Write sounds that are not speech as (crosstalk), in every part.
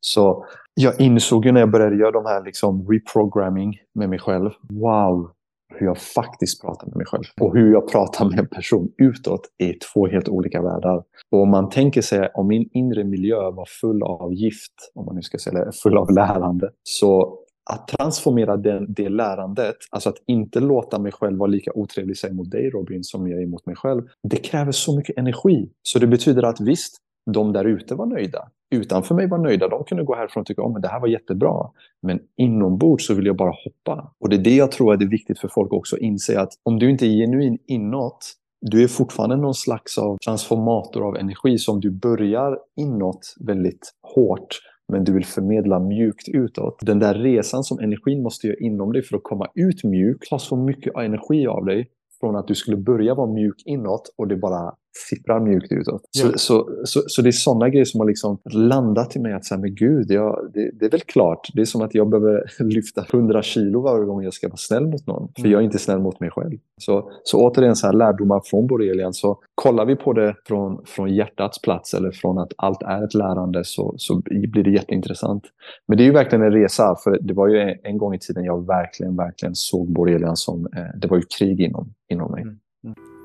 Så jag insåg ju när jag började göra de här liksom reprogramming med mig själv. Wow, hur jag faktiskt pratar med mig själv. Och hur jag pratar med en person utåt är två helt olika världar. Och om man tänker sig om min inre miljö var full av gift, om man nu ska säga det, full av lärande, så att transformera den, det lärandet, alltså att inte låta mig själv vara lika otrevlig sig mot dig Robin som jag är mot mig själv, det kräver så mycket energi. Så det betyder att visst, de där ute var nöjda. Utanför mig var nöjda. De kunde gå härifrån och tycka att oh, det här var jättebra. Men inombords så vill jag bara hoppa. Och det är det jag tror är det viktigt för folk också att inse att om du inte är genuin inåt, du är fortfarande någon slags av transformator av energi som du börjar inåt väldigt hårt men du vill förmedla mjukt utåt. Den där resan som energin måste göra inom dig för att komma ut mjuk tar så mycket energi av dig från att du skulle börja vara mjuk inåt och det bara sipprar mjukt utåt. Ja. Så, så, så, så, det är sådana grejer som har liksom landat i mig att säga, men gud, jag, det, det, är väl klart. Det är som att jag behöver (laughs) lyfta 100 kilo varje gång jag ska vara snäll mot någon. För mm. jag är inte snäll mot mig själv. Så, så återigen, så här, lärdomar från borrelian. Så kollar vi på det från, från hjärtats plats eller från att allt är ett lärande så, så blir det jätteintressant. Men det är ju verkligen en resa. För det var ju en, en gång i tiden jag verkligen, verkligen såg borrelian som, eh, det var ju krig inom, inom mig. Mm. Mm.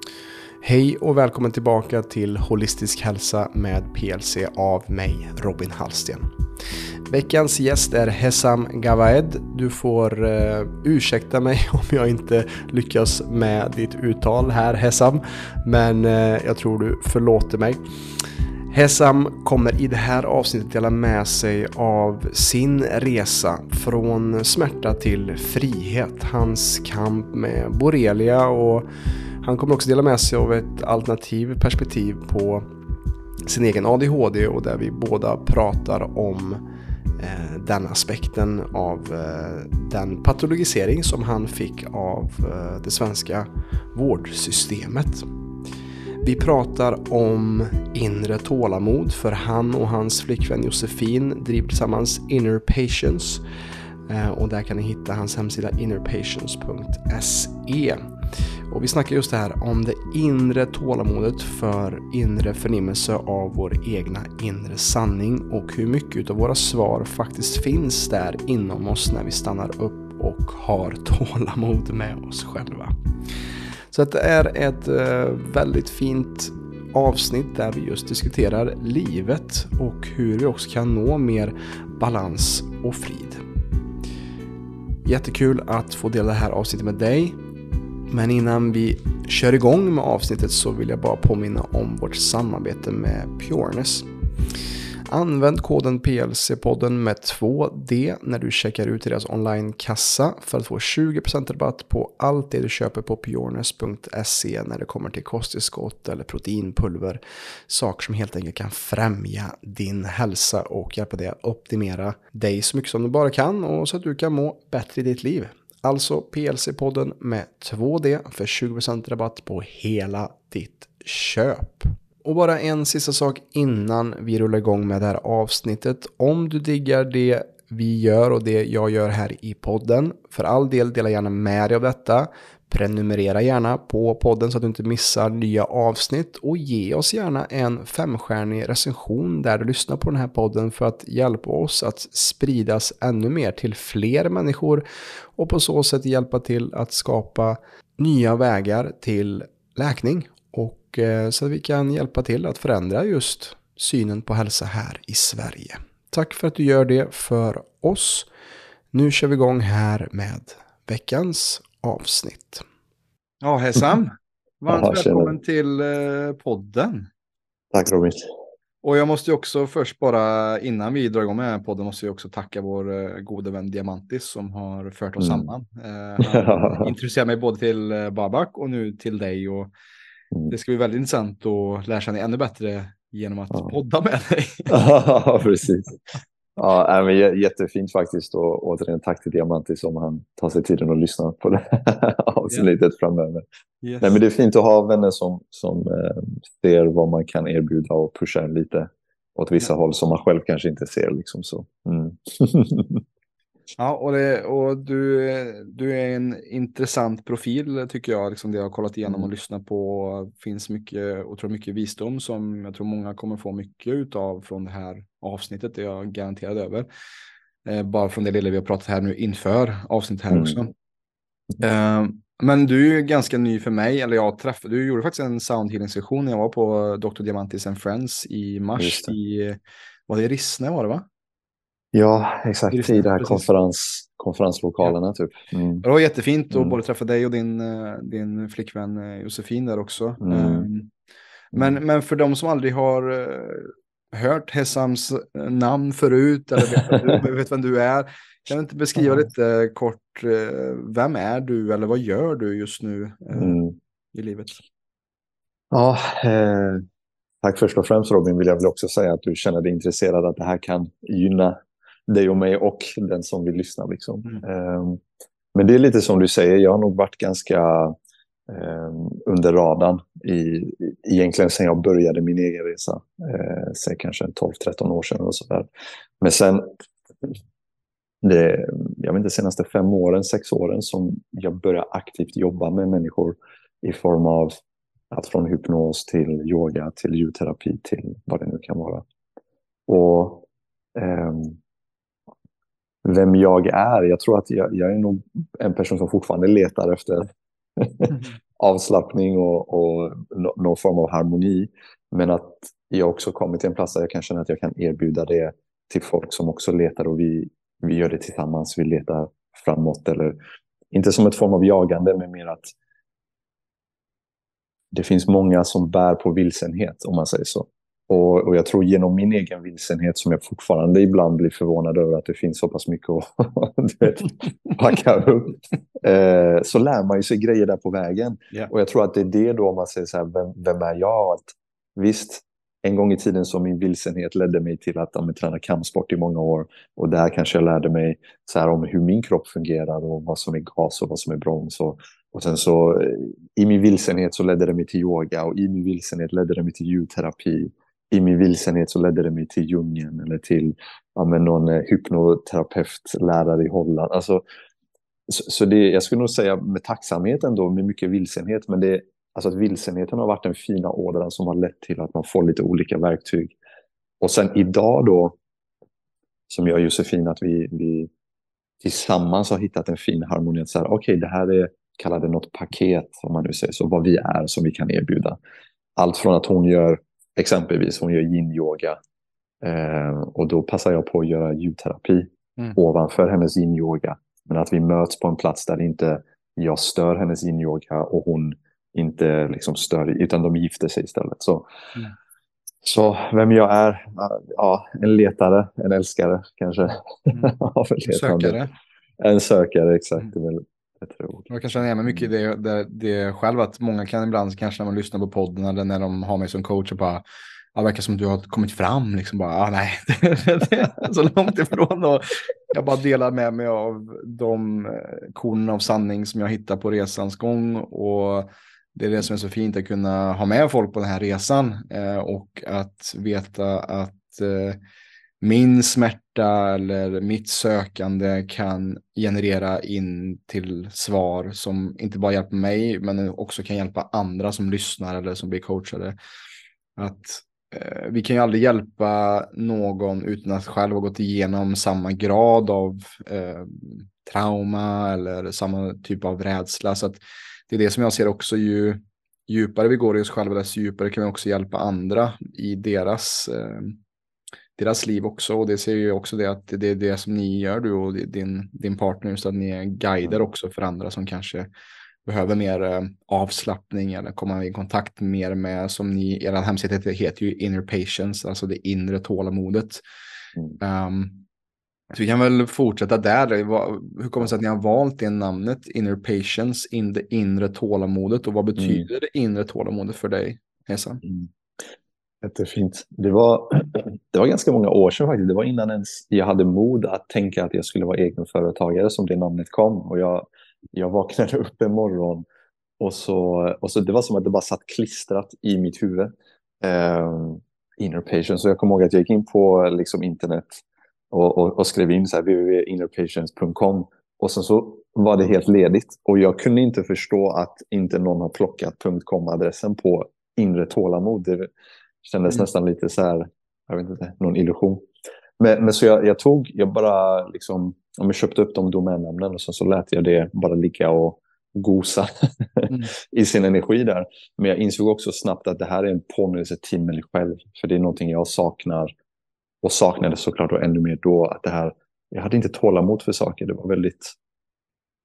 Hej och välkommen tillbaka till Holistisk hälsa med PLC av mig, Robin Hallsten. Veckans gäst är Hesam Gavaed. Du får eh, ursäkta mig (laughs) om jag inte lyckas med ditt uttal här Hesam. men eh, jag tror du förlåter mig. Hesam kommer i det här avsnittet dela med sig av sin resa från smärta till frihet, hans kamp med borrelia och han kommer också dela med sig av ett alternativ perspektiv på sin egen ADHD och där vi båda pratar om eh, den aspekten av eh, den patologisering som han fick av eh, det svenska vårdsystemet. Vi pratar om inre tålamod för han och hans flickvän Josefin driver tillsammans Inner Patience eh, och där kan ni hitta hans hemsida innerpatience.se. Och vi snackar just det här om det inre tålamodet för inre förnimmelse av vår egna inre sanning och hur mycket av våra svar faktiskt finns där inom oss när vi stannar upp och har (laughs) tålamod med oss själva. Så att det är ett eh, väldigt fint avsnitt där vi just diskuterar livet och hur vi också kan nå mer balans och frid. Jättekul att få dela det här avsnittet med dig. Men innan vi kör igång med avsnittet så vill jag bara påminna om vårt samarbete med Pureness. Använd koden PLC-podden med 2D när du checkar ut deras online-kassa för att få 20% rabatt på allt det du köper på pureness.se när det kommer till kosttillskott eller proteinpulver. Saker som helt enkelt kan främja din hälsa och hjälpa dig att optimera dig så mycket som du bara kan och så att du kan må bättre i ditt liv. Alltså PLC-podden med 2D för 20% rabatt på hela ditt köp. Och bara en sista sak innan vi rullar igång med det här avsnittet. Om du diggar det vi gör och det jag gör här i podden, för all del dela gärna med dig av detta. Prenumerera gärna på podden så att du inte missar nya avsnitt och ge oss gärna en femstjärnig recension där du lyssnar på den här podden för att hjälpa oss att spridas ännu mer till fler människor och på så sätt hjälpa till att skapa nya vägar till läkning och eh, så att vi kan hjälpa till att förändra just synen på hälsa här i Sverige. Tack för att du gör det för oss. Nu kör vi igång här med veckans avsnitt. Ja, hej Sam. (laughs) Varmt Aha, välkommen till eh, podden. Tack Robin. Och jag måste också först bara innan vi drar igång med podden måste jag också tacka vår eh, gode vän Diamantis som har fört oss mm. samman. Eh, han (laughs) introducerade mig både till Babak och nu till dig och mm. det ska bli väldigt intressant att lära känna ännu bättre genom att ja. podda med dig. (laughs) ja, precis. Ja, men jättefint faktiskt och återigen tack till Diamantis om han tar sig tiden att lyssna på det här (laughs) avsnittet yeah. framöver. Yes. Nej, men det är fint att ha vänner som, som eh, ser vad man kan erbjuda och pushar lite åt vissa yeah. håll som man själv kanske inte ser. Liksom, så. Mm. (laughs) ja, och, det, och du, du är en intressant profil tycker jag. Liksom det jag har kollat igenom mm. och lyssnat på. finns mycket, otroligt mycket visdom som jag tror många kommer få mycket av från det här avsnittet, det är jag garanterad över. Eh, bara från det lilla vi har pratat här nu inför avsnittet här mm. också. Eh, men du är ju ganska ny för mig, eller jag träffade, du gjorde faktiskt en soundhealing-session när jag var på Dr. Diamantis and Friends i mars i, var det Rissne var det va? Ja, exakt. I de här konferens, konferenslokalerna ja. typ. Mm. Det var jättefint att mm. både träffa dig och din, eh, din flickvän eh, Josefin där också. Mm. Um, men, men för de som aldrig har uh, hört Hessams namn förut eller vet du, (laughs) vet vem du är, kan du inte beskriva lite kort, uh, vem är du eller vad gör du just nu uh, i livet? Ja, eh, tack först och främst Robin vill jag väl också säga att du känner dig intresserad att det här kan gynna dig och mig och den som vill lyssna. Liksom. Mm. Um, men det är lite som du säger, jag har nog varit ganska Ehm, under radarn i, egentligen sen jag började min egen resa. eh, säg kanske 12-13 år sedan och sådär. Men sen, det, jag vet inte, senaste fem åren, sex åren som jag började aktivt jobba med människor i form av att från hypnos till yoga till ljudterapi till vad det nu kan vara. Och eh, vem jag är. Jag tror att jag, jag är nog en person som fortfarande letar efter mm. (laughs) avslappning och, och någon form av harmoni. Men att jag också kommit till en plats där jag kan känna att jag kan erbjuda det till folk som också letar och vi, vi gör det tillsammans. Vi letar framåt eller inte som ett form av jagande men mer att det finns många som bär på vilsenhet om man säger så. Och, och, jag tror genom min egen vilsenhet som jag fortfarande ibland blir förvånad över att det finns så pass mycket att (laughs) vet, packa upp. Eh, så lär man ju sig grejer där på vägen. Yeah. Och jag tror att det är det då man säger så här, vem, vem är jag? Att, visst, en gång i tiden så min vilsenhet ledde mig till att ja, träna kampsport i många år. Och där kanske jag lärde mig så här, om hur min kropp fungerar och vad som är gas och vad som är broms. Och, och sen så eh, i min vilsenhet så ledde det mig till yoga och i min vilsenhet ledde det mig till ljudterapi i min vilsenhet så ledde det mig till djungeln eller till ja, men någon hypnoterapeutlärare hypnoterapeut, lärare i Holland. Alltså, så, så det, jag skulle nog säga med tacksamhet ändå, med mycket vilsenhet, men det, alltså att vilsenheten har varit den fina ådran som har lett till att man får lite olika verktyg. Och sen idag då, som jag och Josefin, att vi, vi tillsammans har hittat en fin harmoni. Okej, okay, det här är, kalla det något paket, om man nu säger så, vad vi är som vi kan erbjuda. Allt från att hon gör Exempelvis hon gör yin-yoga. Eh, och då passar jag på att göra ljudterapi mm. ovanför hennes yin-yoga. Men att vi möts på en plats där inte jag stör hennes yin-yoga och hon inte liksom stör, utan de gifter sig istället. Så, mm. så vem jag är? Ja, en letare, en älskare kanske. Mm. (laughs) en sökare. En sökare, exakt. Mm. Jag kan känna igen mig mycket i det, det, det själv, att många kan ibland, kanske när man lyssnar på podden eller när de har mig som coach och bara, ja, verkar som du har kommit fram, liksom bara, ah, nej, (laughs) det, är så långt ifrån. Och jag bara delar med mig av de korn kornen av sanning som jag hittar på resans gång. Och det är det som är så fint att kunna ha med folk på den här resan eh, och att veta att eh, min smärta eller mitt sökande kan generera in till svar som inte bara hjälper mig men också kan hjälpa andra som lyssnar eller som blir coachade. Att eh, vi kan ju aldrig hjälpa någon utan att själv ha gått igenom samma grad av eh, trauma eller samma typ av rädsla. Så att det är det som jag ser också ju djupare vi går i oss själva desto djupare kan vi också hjälpa andra i deras eh, deras liv också. Och det ser ju också det att det är det som ni gör, du och din, din partner, så att ni är guider också för andra som kanske behöver mer eh, avslappning eller komma i kontakt mer med, som ni, er hemsida heter ju Inner Patience, alltså det inre tålamodet. Mm. Um, så vi kan väl fortsätta där. Hur kommer det sig att ni har valt det namnet, Inner Patience, in det inre tålamodet och vad mm. betyder mm. det inre tålamodet för dig, Hesa? Mm. Jättefint. Det var, (clears throat) det var ganska många år sedan faktiskt. Det var innan ens jag hade mod att tänka att jag skulle vara egenföretagare som det namnet kom. Och jag, jag vaknade upp en morgon och så, och så det var som att det bara satt klistrat i mitt huvud. Uh, inner patience. Så jag kommer ihåg att jag gick in på liksom, internet och, och, och skrev in så här, www.innerpatience.com och sen så var det helt ledigt. Och jag kunde inte förstå att inte någon har plockat .com-adressen på inre tålamod. Det, Kändes mm. nästan lite så här, jag vet inte, någon illusion. Men, men så jag, jag, tog, jag bara liksom, om jag köpte upp de domännamnen och så, så lät jag det bara ligga och gosa mm. (laughs) i sin energi där. Men jag insåg också snabbt att det här är en påminnelse till mig själv. För det är någonting jag saknar och saknade såklart och ännu mer då. Att det här, jag hade inte tålamod för saker. Det var väldigt...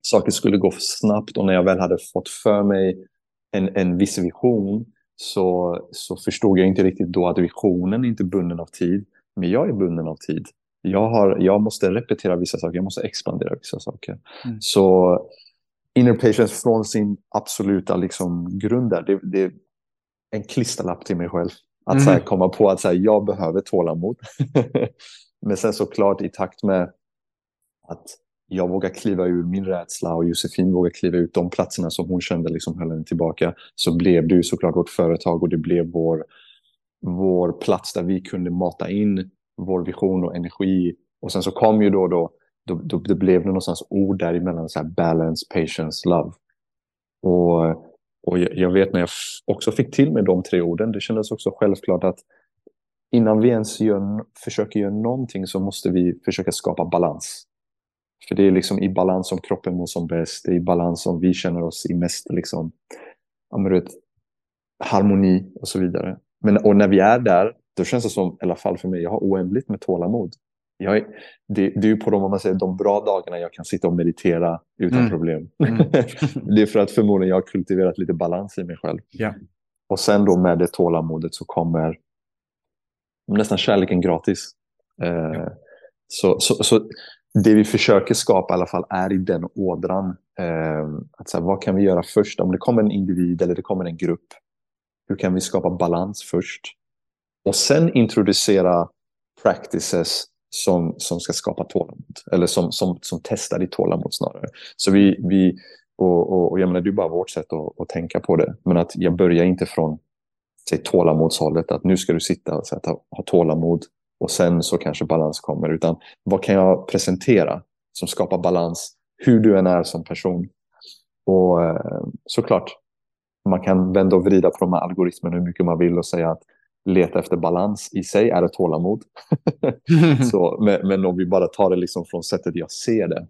Saker skulle gå för snabbt och när jag väl hade fått för mig en, en viss vision så, så förstod jag inte riktigt då att visionen är inte bunden av tid. Men jag är bunden av tid. Jag, har, jag måste repetera vissa saker, jag måste expandera vissa saker. Mm. Så inner patience från sin absoluta liksom, grund där, det, det är en klisterlapp till mig själv. Att mm. här, komma på att så här, jag behöver tålamod. (laughs) Men sen såklart i takt med att jag vågar kliva ur min rädsla och Josefin vågar kliva ut de platserna som hon kände liksom höll henne tillbaka. Så blev det ju såklart vårt företag och det blev vår, vår plats där vi kunde mata in vår vision och energi. Och sen så kom ju då, då, då, då det blev det någonstans ord däremellan, så här balance, patience, love. Och, och jag, jag vet när jag också fick till mig de tre orden, det kändes också självklart att innan vi ens gör, försöker göra någonting så måste vi försöka skapa balans. För det är liksom i balans som kroppen mår som bäst. Det är i balans som vi känner oss i mest liksom, vet, harmoni och så vidare. Men, och när vi är där, då känns det som, i alla fall för mig, jag har oändligt med tålamod. Jag det, det är på de, man säger, de bra dagarna jag kan sitta och meditera utan mm. problem. Mm. (laughs) det är för att förmodligen jag har kultiverat lite balans i mig själv. Yeah. Och sen då med det tålamodet så kommer nästan kärleken gratis. Eh, yeah. så, så, så det vi försöker skapa i alla fall är i den ådran. Eh, att så här, vad kan vi göra först? Om det kommer en individ eller det kommer en grupp. Hur kan vi skapa balans först? Och sen introducera practices som, som ska skapa tålamod. Eller som, som, som testar ditt tålamod snarare. Så vi, vi och, och, och jag menar, det är bara vårt sätt att, att tänka på det. Men att jag börjar inte från säg, tålamodshållet. Att nu ska du sitta och här, ta, ha tålamod och sen så kanske balans kommer. Utan vad kan jag presentera som skapar balans hur du än är som person. Och eh, såklart, man kan vända och vrida på de här algoritmerna hur mycket man vill och säga att leta efter balans i sig är ett tålamod. (laughs) så, men, men, om vi bara tar det liksom från sättet jag ser det.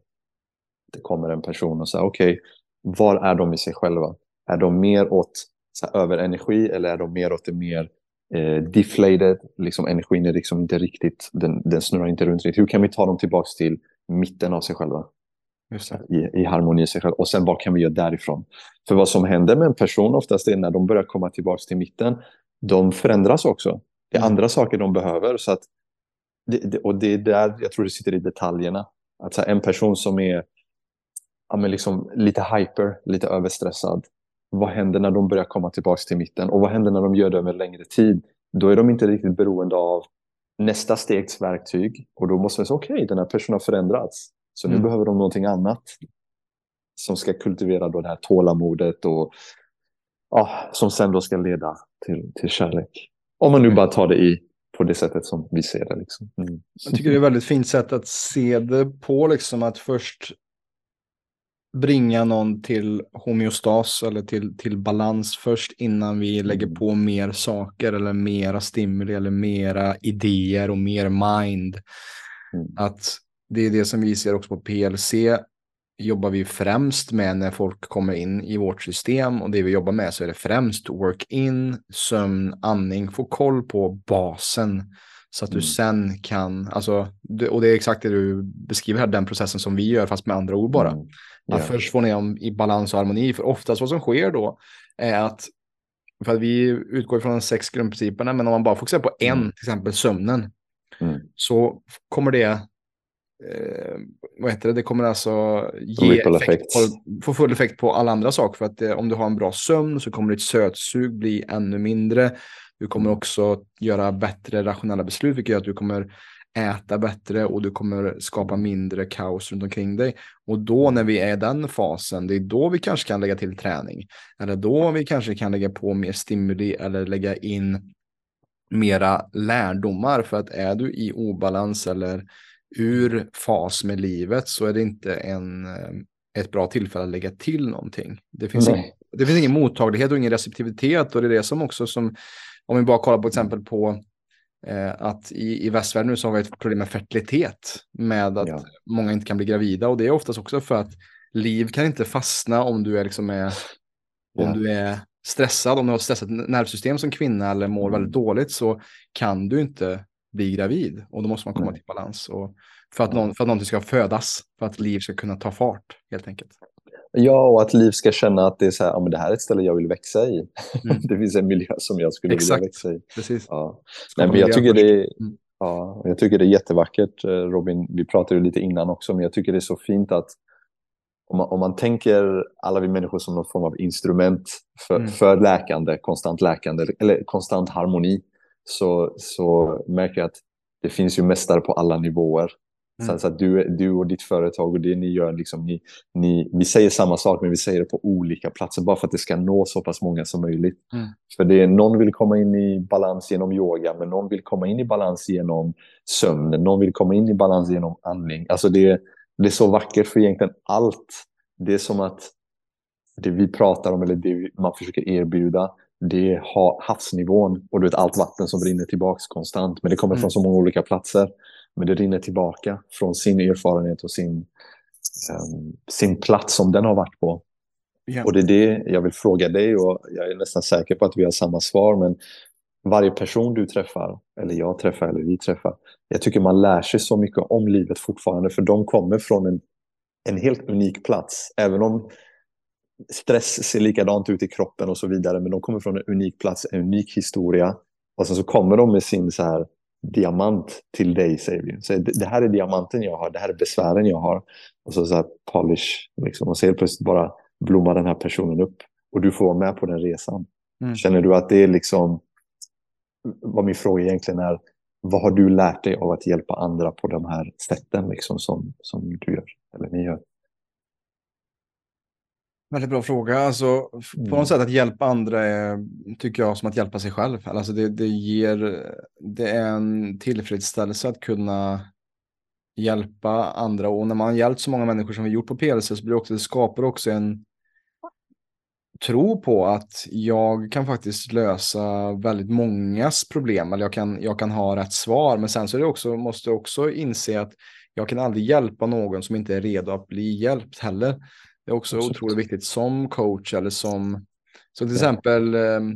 Det kommer en person och säger okej, okay, var är de i sig själva? Är de mer åt så här, överenergi eller är de mer åt det mer eh, deflated, liksom energin är liksom inte riktigt, den, den snurrar inte runt riktigt. Hur kan vi ta dem tillbaka till mitten av sig själva? I, I harmoni i sig själva. Och sen vad kan vi göra därifrån? För vad som händer med en person oftast är när de börjar komma tillbaka till mitten, de förändras också. Det är mm. andra saker de behöver. Så att det, och det är där jag tror det sitter i detaljerna. Att en person som är ja, men liksom lite hyper, lite överstressad, vad händer när de börjar komma tillbaka till mitten? Och vad händer när de gör det över längre tid? Då är de inte riktigt beroende av nästa stegs verktyg. Och då måste vi säga, okej, okay, den här personen har förändrats. Så nu mm. behöver de någonting annat. Som ska kultivera då det här tålamodet och ja, som sen då ska leda till, till kärlek. Om man nu bara tar det i på det sättet som vi ser det. Liksom. Mm. Jag tycker det är ett väldigt fint sätt att se det på, liksom att först bringa någon till homeostas eller till, till balans först innan vi lägger mm. på mer saker eller mera stimuli eller mera idéer och mer mind. Mm. Att det är det som vi ser också på PLC jobbar vi främst med när folk kommer in i vårt system och det vi jobbar med så är det främst work-in, sömn, andning, få koll på basen så att du mm. sen kan, alltså, och det är exakt det du beskriver här, den processen som vi gör fast med andra ord bara. Mm. Yeah. Att först få ner dem i balans och harmoni, för oftast vad som sker då är att, för att vi utgår från de sex grundprinciperna, men om man bara fokuserar på en, mm. till exempel sömnen, mm. så kommer det eh, vad heter det, det kommer alltså ge effekt på, få full effekt på alla andra saker. För att eh, om du har en bra sömn så kommer ditt sötsug bli ännu mindre. Du kommer också göra bättre rationella beslut, vilket gör att du kommer äta bättre och du kommer skapa mindre kaos runt omkring dig. Och då när vi är i den fasen, det är då vi kanske kan lägga till träning. Eller då vi kanske kan lägga på mer stimuli eller lägga in mera lärdomar. För att är du i obalans eller ur fas med livet så är det inte en, eh, ett bra tillfälle att lägga till någonting. Det finns, ingen, det finns ingen mottaglighet och ingen receptivitet och det är det som också som, om vi bara kollar på exempel på att i, i västvärlden nu så har vi ett problem med fertilitet. Med att Ja. många inte kan bli gravida. Och det är oftast också för att liv kan inte fastna om du är, liksom om Ja. du är stressad. Om du har ett stressat nervsystem som kvinna eller mår Mm. väldigt dåligt så kan du inte bli gravid. Och då måste man komma Nej. till balans. Och för, att någon, för att någonting ska födas. För att liv ska kunna ta fart helt enkelt. Ja, och att Liv ska känna att det är så här, ja, men det här är ett ställe jag vill växa i. Mm. (laughs) det finns en miljö som jag skulle Exakt. vilja växa i. Precis. Ja. Nej, men jag tycker först. det är, Mm. ja, jag tycker det är jättevackert, eh, Robin. Vi pratade lite innan också, men jag tycker det är så fint att om man, om man tänker alla vi människor som någon form av instrument för, Mm. för läkande, konstant läkande eller konstant harmoni, så, så märker jag att det finns ju mästare på alla nivåer. Mm. Så, så att du, du och ditt företag och det ni gör, liksom, ni, ni, vi säger samma sak men vi säger det på olika platser bara för att det ska nå så pass många som möjligt. Mm. För det är, någon vill komma in i balans genom yoga, men någon vill komma in i balans genom sömn, någon vill komma in i balans genom andning. Alltså det, det är så vackert för egentligen allt. Det är som att det vi pratar om eller det man försöker erbjuda, det är ha- havsnivån och du vet allt vatten som rinner tillbaks konstant. Men det kommer Mm. från så många olika platser. Men det rinner tillbaka från sin erfarenhet och sin, ehm, sin plats som den har varit på. Ja. Och det är det jag vill fråga dig och jag är nästan säker på att vi har samma svar. Men varje person du träffar, eller jag träffar, eller vi träffar. Jag tycker man lär sig så mycket om livet fortfarande. För de kommer från en, en helt unik plats. Även om stress ser likadant ut i kroppen och så vidare. Men de kommer från en unik plats, en unik historia. Och sen så kommer de med sin så här diamant till dig, säger vi. Så det det här är diamanten jag har, det här är besvären jag har. Och så, så här polish, liksom. Och så helt plötsligt bara blommar den här personen upp. Och du får vara med på den resan. Mm. Känner du att det är liksom, vad min fråga egentligen är, vad har du lärt dig av att hjälpa andra på de här sätten liksom, som, som du gör, eller ni gör? Väldigt bra fråga. Alltså, på Mm. något sätt att hjälpa andra är, tycker jag, som att hjälpa sig själv. Alltså det, det ger, det är en tillfredsställelse att kunna hjälpa andra. Och när man har hjälpt så många människor som vi gjort på PLC så blir det också, det skapar också en tro på att jag kan faktiskt lösa väldigt mångas problem. Eller jag kan, jag kan ha rätt svar. Men sen så är det också, måste jag också inse att jag kan aldrig hjälpa någon som inte är redo att bli hjälpt heller. Det är också Absolut. otroligt viktigt som coach eller som, så till exempel, ehm,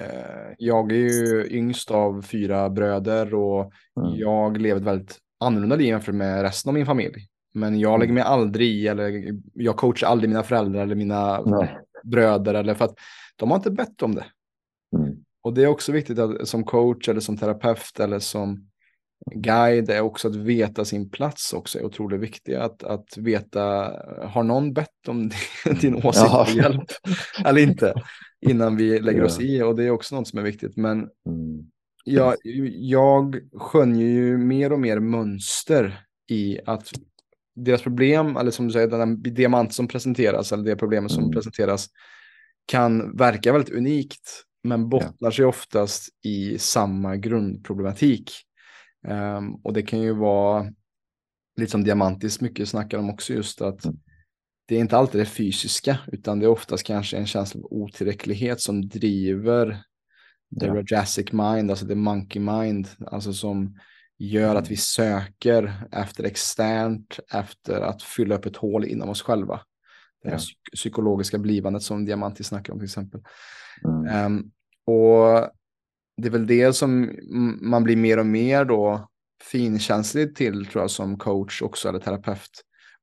eh, jag är ju yngst av fyra bröder och Mm. jag lever ett väldigt annorlunda liv jämfört med resten av min familj. Men jag lägger mig aldrig i, eller jag coachar aldrig mina föräldrar eller mina Nej. bröder, eller för att de har inte bett om det. Mm. Och det är också viktigt att som coach eller som terapeut eller som guide är också att veta sin plats också är otroligt viktigt. Att, att veta, har någon bett om (laughs) din åsikt Ja. och hjälp (laughs) eller inte innan vi lägger Ja. oss i. Och det är också något som är viktigt. Men Mm. jag, jag skönjer ju mer och mer mönster i att deras problem, eller som du säger, den diamant som presenteras, eller det problemet som Mm. presenteras, kan verka väldigt unikt, men bottnar sig oftast i samma grundproblematik. Ehm, och det kan ju vara lite som diamantiskt mycket snackar om också, just att Mm. det är inte alltid det fysiska, utan det är oftast kanske en känsla av otillräcklighet som driver the Ja. rajasic mind, alltså the monkey mind, alltså som gör att vi söker efter externt, efter att fylla upp ett hål inom oss själva. Det Ja. psyk- psykologiska blivandet som Diamanti snackar om till exempel. Mm. Ehm, och det är väl det som man blir mer och mer då finkänslig till tror jag som coach också eller terapeut.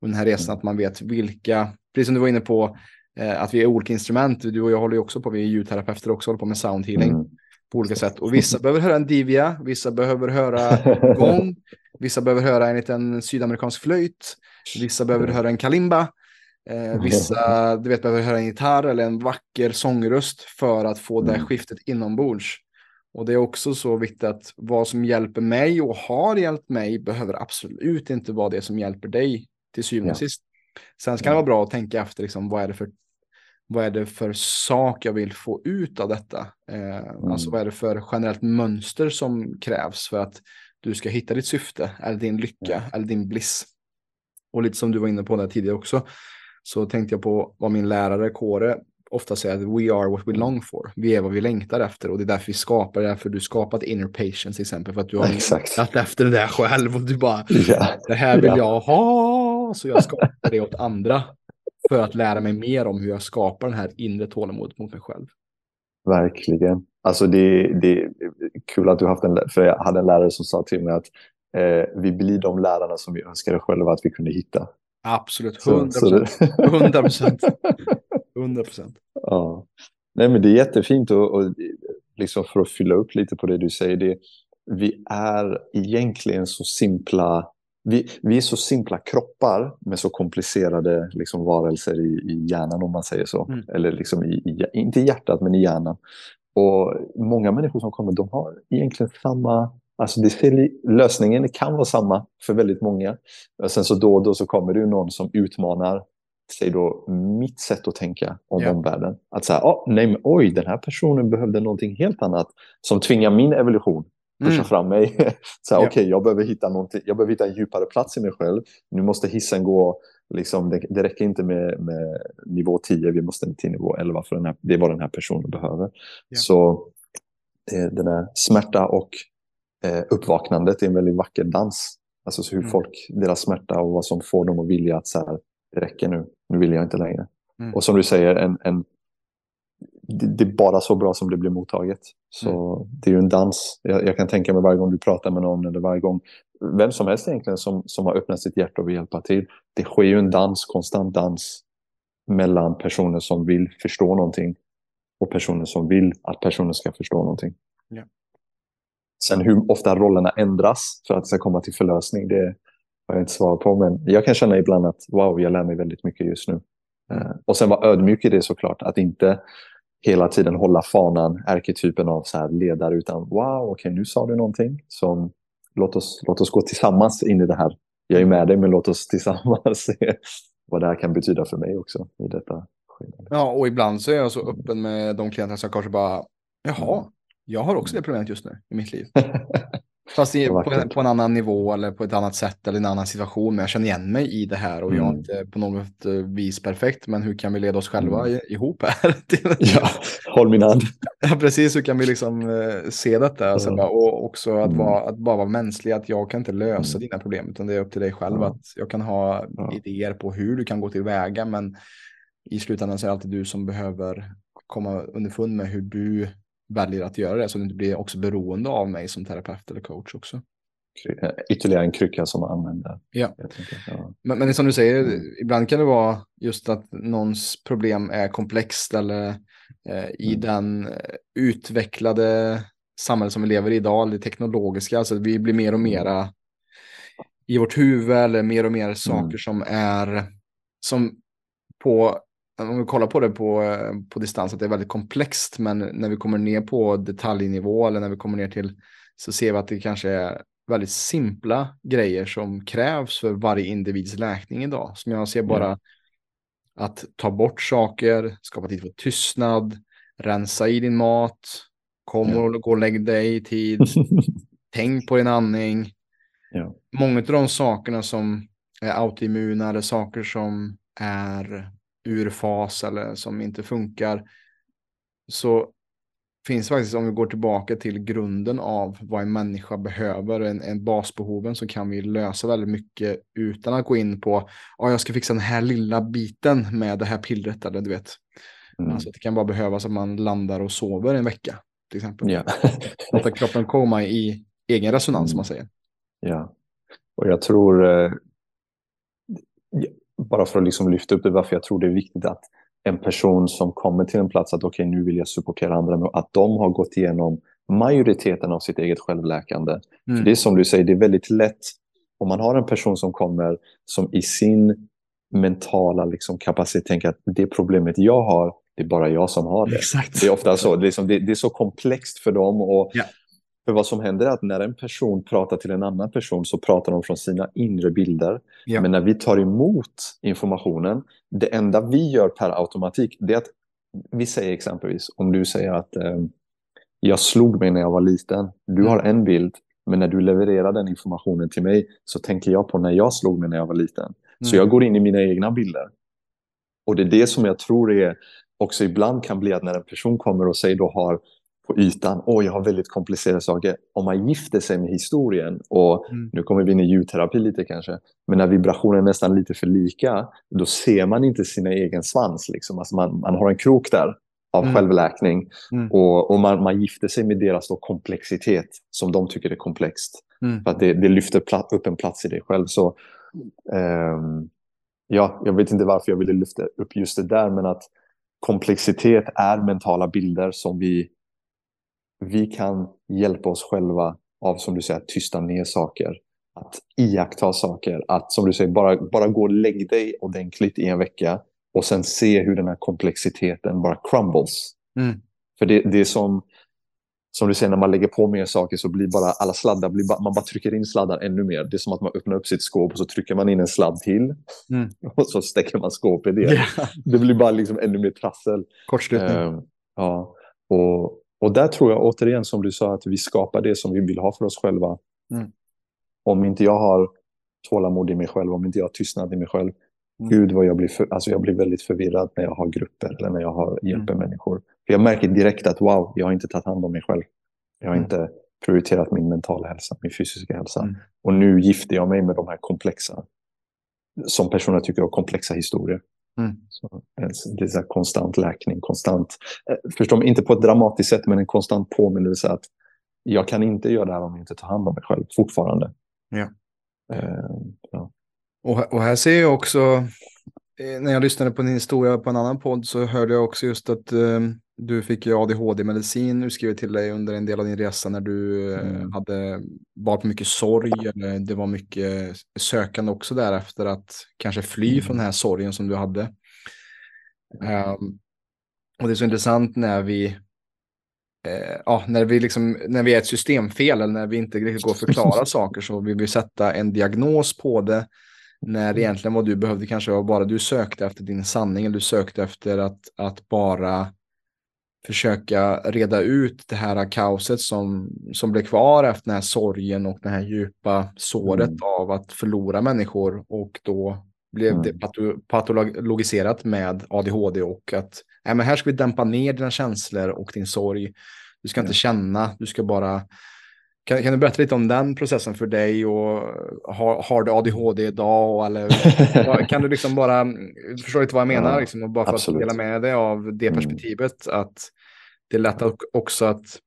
Och den här resan att man vet vilka, precis som du var inne på, eh, att vi är olika instrument. Du och jag håller ju också på, vi är ljudterapeuter också, håller på med sound healing Mm. på olika sätt. Och vissa behöver höra en divia, vissa behöver höra (laughs) gång, vissa behöver höra en liten sydamerikansk flöjt, vissa behöver höra en kalimba, eh, vissa du vet, behöver höra en gitarr eller en vacker sångröst för att få det Mm. skiftet inombords. Och det är också så viktigt att vad som hjälper mig och har hjälpt mig behöver absolut inte vara det som hjälper dig till syvende och Ja. sist. Sen ska det vara bra att tänka efter liksom, vad är det för vad är det för sak jag vill få ut av detta? Eh, Alltså vad är det för generellt mönster som krävs för att du ska hitta ditt syfte eller din lycka Ja. eller din bliss. Och lite som du var inne på där tidigare också så tänkte jag på vad min lärare Kåre ofta säga att we are what we long for. Vi är vad vi längtar efter och det är därför vi skapar, det är därför du skapat inner patience till exempel. För att du har (laughs) längtat efter det där själv och du bara, (laughs) ja. det här vill ja. jag ha, så jag skapar det åt andra. För att lära mig mer om hur jag skapar den här inre tålamodet mot mig själv. Verkligen. Alltså det, det är kul att du haft en, för jag hade en lärare som sa till mig att eh, vi blir de lärarna som vi önskade själva att vi kunde hitta. Absolut, 100 procent. (laughs) 100 procent. 100 procent. Ja. Nej, men det är jättefint och, och liksom för att fylla upp lite på det du säger. Det, vi är egentligen så simpla vi, vi är så simpla kroppar med så komplicerade liksom, varelser i, i hjärnan om man säger så. Mm. Eller liksom i, i, inte i hjärtat men i hjärnan. Och många människor som kommer de har egentligen samma Alltså det, lösningen kan vara samma för väldigt många. Sen så då och då så kommer det ju någon som utmanar säg då mitt sätt att tänka om yeah. omvärlden. Att säga, oh, nej, men, oj, den här personen behövde någonting helt annat som tvingar min evolution pusha mm. fram mig. (laughs) så här, yeah. okay, jag behöver hitta jag behöver hitta en djupare plats i mig själv. Nu måste hissen gå, liksom, det, det räcker inte med, med nivå 10, vi måste till nivå 11 för den här, det är vad den här personen behöver. Yeah. Så det, den här smärta och eh, uppvaknandet är en väldigt vacker dans. Alltså så hur mm. folk, deras smärta och vad som får dem att vilja att så här, det räcker nu, nu vill jag inte längre. Mm. Och som du säger, en, en, det, är bara så bra som det blir mottaget. Så mm. det är ju en dans. Jag, jag, kan tänka mig varje gång du pratar med någon eller varje gång, vem som helst egentligen som, som har öppnat sitt hjärta och vill hjälpa till. Det sker ju en dans, konstant dans mellan personer som vill förstå någonting och personer som vill att personen ska förstå någonting. Yeah. Sen hur ofta rollerna ändras för att det ska komma till förlösning, det har jag inte svar på. Men jag kan känna ibland att wow, jag lär mig väldigt mycket just nu. Uh, och sen vara ödmjuk i det såklart. Att inte hela tiden hålla fanan, ärketypen av så här ledare, utan wow, okej, okay, nu sa du någonting som låt oss, låt oss gå tillsammans in i det här. Jag är med dig, men låt oss tillsammans se vad det här kan betyda för mig också i detta skede. Ja, och ibland så är jag så öppen med de klienter som kanske bara, jaha, jag har också det problemet just nu i mitt liv. (laughs) Fast i, på, en, på, en, annan nivå eller på ett annat sätt eller en annan situation. Men jag känner igen mig i det här och mm. jag är mm. inte på något eh, vis perfekt. Men hur kan vi leda oss själva mm. ihop här? (laughs) (laughs) ja, håll min hand. Ja, precis. Hur kan vi liksom uh, se detta? Alltså, mm. och också att, vara, att bara vara mänsklig. Att jag kan inte lösa mm. dina problem. Utan det är upp till dig själv. Att jag kan ha idéer på hur du kan gå tillväga. Men i slutändan så är det alltid du som behöver komma underfund med hur du väljer att göra det så att du inte blir också beroende av mig som terapeut eller coach också. Ytterligare en krycka som man använder. Ja. ja. Men, men som du säger, mm. ibland kan det vara just att någons problem är komplext eller eh, i mm. den eh, utvecklade samhälle som vi lever i idag, det teknologiska, alltså vi blir mer och mm. mera i vårt huvud eller mer och mer saker mm. som är som på om vi kollar på det på, på distans, att det är väldigt komplext, men när vi kommer ner på detaljnivå eller när vi kommer ner till så ser vi att det kanske är väldigt simpla grejer som krävs för varje individs läkning idag. Som jag ser bara mm. att ta bort saker, skapa tid för tystnad, rensa i din mat, kom ja. och gå och lägg dig i tid, (laughs) tänk på din andning. Ja. Många av de sakerna som är autoimmuna eller saker som är ur fas eller som inte funkar. Så finns faktiskt, om vi går tillbaka till grunden av vad en människa behöver, en, en basbehoven, så kan vi lösa väldigt mycket utan att gå in på, ja, jag ska fixa den här lilla biten med det här pillret, eller du vet. Mm. Alltså, det kan bara behövas att man landar och sover en vecka, till exempel. Ja. (laughs) Låta kroppen komma i egen resonans, mm. som man säger. Ja, och jag tror, eh, bara för att liksom lyfta upp det, varför jag tror det är viktigt att en person som kommer till en plats att okej, okay, nu vill jag supportera andra, att de har gått igenom majoriteten av sitt eget självläkande. Mm. För det är som du säger, det är väldigt lätt om man har en person som kommer som i sin mentala liksom, kapacitet tänker att det problemet jag har, det är bara jag som har det. Exakt. Det är ofta så. Det är, liksom, det, det är så komplext för dem. Och ja. För vad som händer är att när en person pratar till en annan person så pratar de från sina inre bilder. Ja. Men när vi tar emot informationen, det enda vi gör per automatik, det är att vi säger exempelvis, om du säger att eh, jag slog mig när jag var liten, du mm. har en bild, men när du levererar den informationen till mig så tänker jag på när jag slog mig när jag var liten. Mm. Så jag går in i mina egna bilder. Och det är det som jag tror är också ibland kan bli att när en person kommer och säger då har på ytan, åh jag har väldigt komplicerade saker. Om man gifter sig med historien, och mm. nu kommer vi in i ljudterapi lite kanske, men när vibrationen är nästan lite för lika, då ser man inte sin egen svans. Liksom. Alltså man, man har en krok där av mm. självläkning mm. och, och man, man gifter sig med deras då komplexitet som de tycker är komplext. Mm. För att det, det lyfter upp en plats i dig själv. Så, um, ja, jag vet inte varför jag ville lyfta upp just det där, men att komplexitet är mentala bilder som vi, vi kan hjälpa oss själva av, som du säger, att tysta ner saker. Att iaktta saker. Att, som du säger, bara, bara gå och lägg dig ordentligt i en vecka och sen se hur den här komplexiteten bara crumbles. Mm. För det, det är som, som du säger, när man lägger på mer saker så blir bara alla sladdar, blir bara, man bara trycker in sladdar ännu mer. Det är som att man öppnar upp sitt skåp och så trycker man in en sladd till. Mm. (laughs) Och så stäcker man skåpet igen. Yeah. Det blir bara liksom ännu mer trassel. Kortslutning. Uh, ja, och, och där tror jag återigen som du sa att vi skapar det som vi vill ha för oss själva. Mm. Om inte jag har tålamod i mig själv, om inte jag har tystnad i mig själv. Mm. Gud vad jag blir, för, alltså jag blir väldigt förvirrad när jag har grupper eller när jag har hjälper mm. människor. För jag märker direkt att wow, jag har inte tagit hand om mig själv. Jag har mm. inte prioriterat min mentala hälsa, min fysiska hälsa. Mm. Och nu gifter jag mig med de här komplexa, som personer tycker om komplexa historier. Mm. Så, det är så konstant läkning, konstant, eh, förstå mig, inte på ett dramatiskt sätt, men en konstant påminnelse att jag kan inte göra det här om jag inte tar hand om mig själv fortfarande. Ja. Uh, ja. Och, och här ser jag också, eh, när jag lyssnade på din historia på en annan podd så hörde jag också just att eh, du fick ju ADHD-medicin utskrivet till dig under en del av din resa när du eh, mm. hade varit mycket sorg. Det var mycket sökande också där efter att kanske fly mm. från den här sorgen som du hade. Um, och det är så intressant när vi eh, ja, när, vi liksom, när vi är ett systemfel eller när vi inte riktigt går att förklara (laughs) saker så vill vi sätta en diagnos på det. När mm. egentligen vad du behövde kanske var bara du sökte efter din sanning. Eller du sökte efter att, att bara försöka reda ut det här kaoset som, som blev kvar efter den här sorgen och det här djupa såret mm. av att förlora människor. Och då blev mm. det patologiserat med ADHD och att nej, men här ska vi dämpa ner dina känslor och din sorg. Du ska inte känna, du ska bara kan, kan, du berätta lite om den processen för dig och har, har du ADHD idag? Eller, (laughs) kan du liksom bara, förstå lite vad jag menar, ja, liksom, och bara för absolut. att dela med dig av det mm. perspektivet, mm. att det är lätt också att,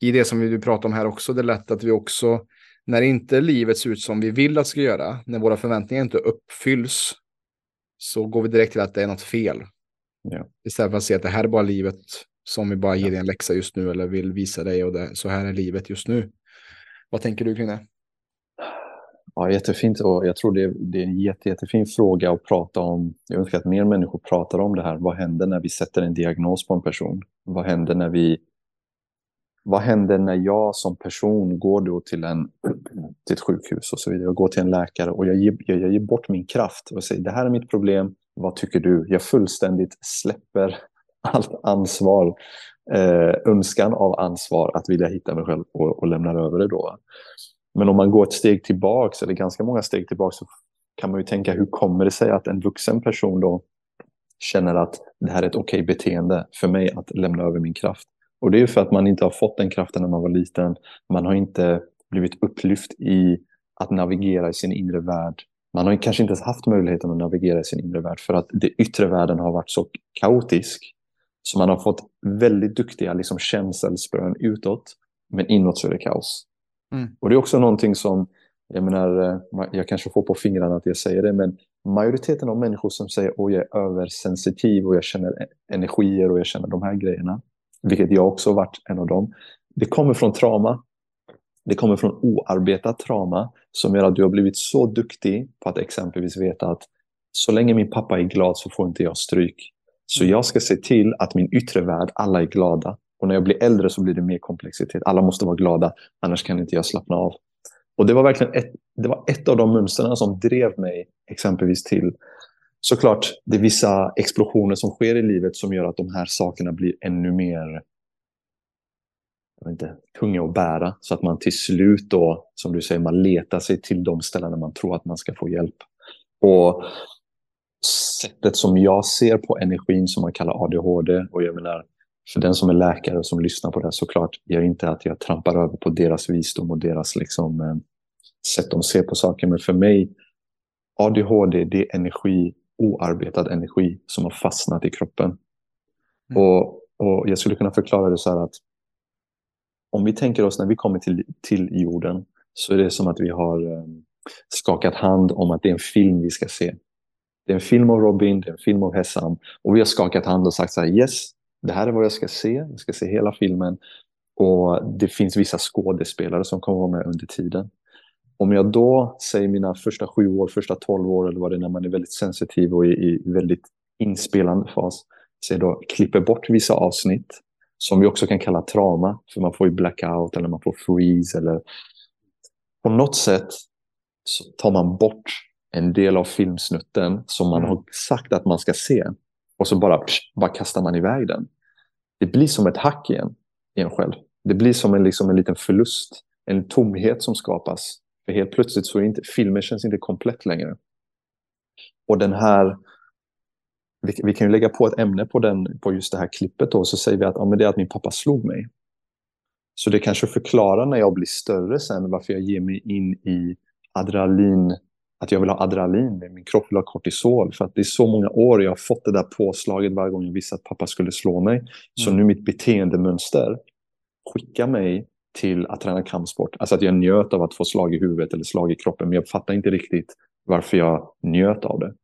i det som vi pratar om här också, det är lätt att vi också, när inte livet ser ut som vi vill att det ska göra, när våra förväntningar inte uppfylls, så går vi direkt till att det är något fel. Ja. Istället för att se att det här är bara livet som vi bara ger dig en läxa just nu eller vill visa dig och det, så här är livet just nu. Vad tänker du kring det? Ja, jättefint och jag tror det, det är en jätte, jättefin fråga att prata om. Jag önskar att mer människor pratar om det här. Vad händer när vi sätter en diagnos på en person? Vad händer när vi vad händer när jag som person går då till, en, (clears throat) till ett sjukhus och så vidare och går till en läkare och jag ger, jag, jag ger bort min kraft och säger det här är mitt problem, vad tycker du? Jag fullständigt släpper allt ansvar, eh, önskan av ansvar att vilja hitta mig själv och, och lämna över det då. Men om man går ett steg tillbaks, eller ganska många steg tillbaks, så kan man ju tänka hur kommer det sig att en vuxen person då känner att det här är ett okej okay beteende för mig att lämna över min kraft. Och det är för att man inte har fått den kraften när man var liten. Man har inte blivit upplyft i att navigera i sin inre värld. Man har kanske inte ens haft möjligheten att navigera i sin inre värld för att den yttre världen har varit så kaotisk så man har fått väldigt duktiga liksom, känselsprön utåt, men inåt så är det kaos. Mm. Och det är också någonting som, jag menar, eh, jag kanske får på fingrarna att jag säger det, men majoriteten av människor som säger att jag är översensitiv och jag känner e-, energier och jag känner de här grejerna, vilket jag också varit en av dem, det kommer från trauma. Det kommer från oarbetat trauma som gör att du har blivit så duktig på att exempelvis veta att så länge min pappa är glad så får inte jag stryk. Så jag ska se till att min yttre värld, alla är glada. Och när jag blir äldre så blir det mer komplexitet. Alla måste vara glada, annars kan inte jag slappna av. Och det var verkligen ett, det var ett av de mönstren som drev mig exempelvis till Såklart, det är vissa explosioner som sker i livet som gör att de här sakerna blir ännu mer jag vet inte, tunga att bära. Så att man till slut då, som du säger, man letar sig till de ställen där man tror att man ska få hjälp. Och sättet som jag ser på energin som man kallar ADHD. Och jag menar, för den som är läkare och som lyssnar på det här såklart, gör inte att jag trampar över på deras visdom och deras liksom, eh, sätt de ser på saker. Men för mig, ADHD, det är energi, oarbetad energi som har fastnat i kroppen. Mm. Och, och jag skulle kunna förklara det så här att om vi tänker oss när vi kommer till, till jorden så är det som att vi har um, skakat hand om att det är en film vi ska se. Det är en film av Robin, det är en film av Hessam och vi har skakat hand och sagt så här yes, det här är vad jag ska se, jag ska se hela filmen. Och det finns vissa skådespelare som kommer vara med under tiden. Om jag då säger mina första sju år, första tolv år eller vad det är när man är väldigt sensitiv och i, i väldigt inspelande fas, så då klipper bort vissa avsnitt som vi också kan kalla trauma, för man får ju blackout eller man får freeze eller på något sätt så tar man bort en del av filmsnutten som man mm. har sagt att man ska se och så bara, psh, bara kastar man iväg den. Det blir som ett hack igen i en själv. Det blir som en, liksom en liten förlust, en tomhet som skapas. För helt plötsligt så är inte, filmen känns inte komplett längre. Och den här, vi, vi, kan ju lägga på ett ämne på, den, på just det här klippet då, så säger vi att ja, men det är att min pappa slog mig. Så det kanske förklarar när jag blir större sen varför jag ger mig in i adrenalin, att jag vill ha adrenalin, min kropp vill ha kortisol. För att det är så många år jag har fått det där påslaget varje gång jag visste att pappa skulle slå mig. Mm. Så nu mitt beteendemönster skickar mig till att träna kampsport. Alltså att jag njöt av att få slag i huvudet eller slag i kroppen. Men jag fattar inte riktigt varför jag njöt av det.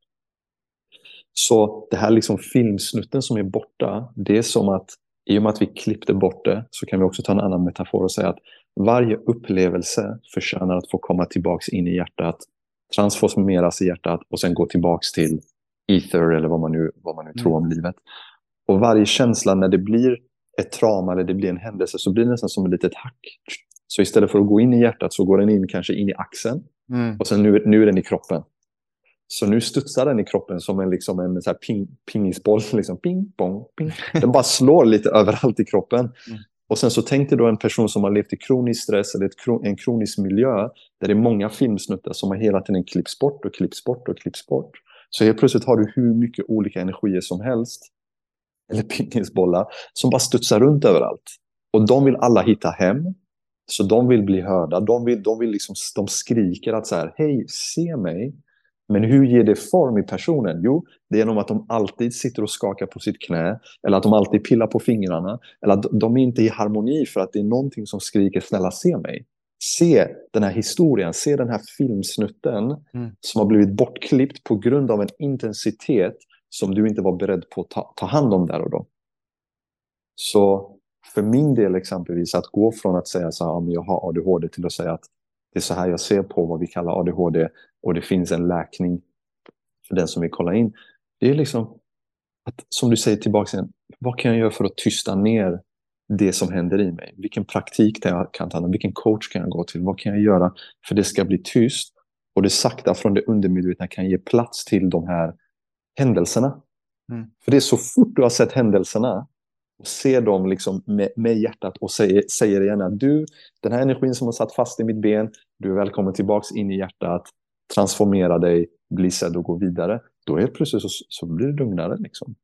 Så det här liksom filmsnutten som är borta, det är som att i och med att vi klippte bort det så kan vi också ta en annan metafor och säga att varje upplevelse förtjänar att få komma tillbaks in i hjärtat, transformeras i hjärtat och sen gå tillbaks till ether eller vad man nu, vad man nu mm. tror om livet. Och varje känsla när det blir ett trauma eller det blir en händelse så blir det nästan som ett litet hack. Så istället för att gå in i hjärtat så går den in kanske in i axeln mm. och sen nu, nu är den i kroppen. Så nu studsar den i kroppen som en, liksom en så här ping, pingisboll. Liksom ping, pong, ping. (laughs) Den bara slår lite överallt i kroppen. Mm. Och sen så tänkte då en person som har levt i kronisk stress eller ett, en kronisk miljö där det är många filmsnuttar som har hela tiden klipps bort och klipps bort och klipps bort. Så helt plötsligt har du hur mycket olika energier som helst eller pingisbollar som bara studsar runt överallt. Och de vill alla hitta hem. Så de vill bli hörda. De, vill, de, vill liksom, de skriker att så här, hej, se mig. Men hur ger det form i personen? Jo, det är genom att de alltid sitter och skakar på sitt knä. Eller att de alltid pillar på fingrarna. Eller att de är inte i harmoni för att det är någonting som skriker snälla se mig. Se den här historien, se den här filmsnutten mm. som har blivit bortklippt på grund av en intensitet som du inte var beredd på att ta, ta hand om där och då. Så för min del exempelvis att gå från att säga så här, jag har ADHD till att säga att det är så här jag ser på vad vi kallar ADHD och det finns en läkning för den som vill kolla in. Det är liksom att, som du säger tillbaka igen, vad kan jag göra för att tysta ner det som händer i mig? Vilken praktik kan jag ta Vilken coach kan jag gå till? Vad kan jag göra för det ska bli tyst? Och det sakta från det undermedvetna kan ge plats till de här händelserna. Mm. För det är så fort du har sett händelserna och ser dem liksom med, med hjärtat och säger, säger att du, den här energin som har satt fast i mitt ben, du är välkommen tillbaks in i hjärtat, transformera dig, bli sedd och gå vidare. Då helt plötsligt så, så blir det lugnare. Liksom.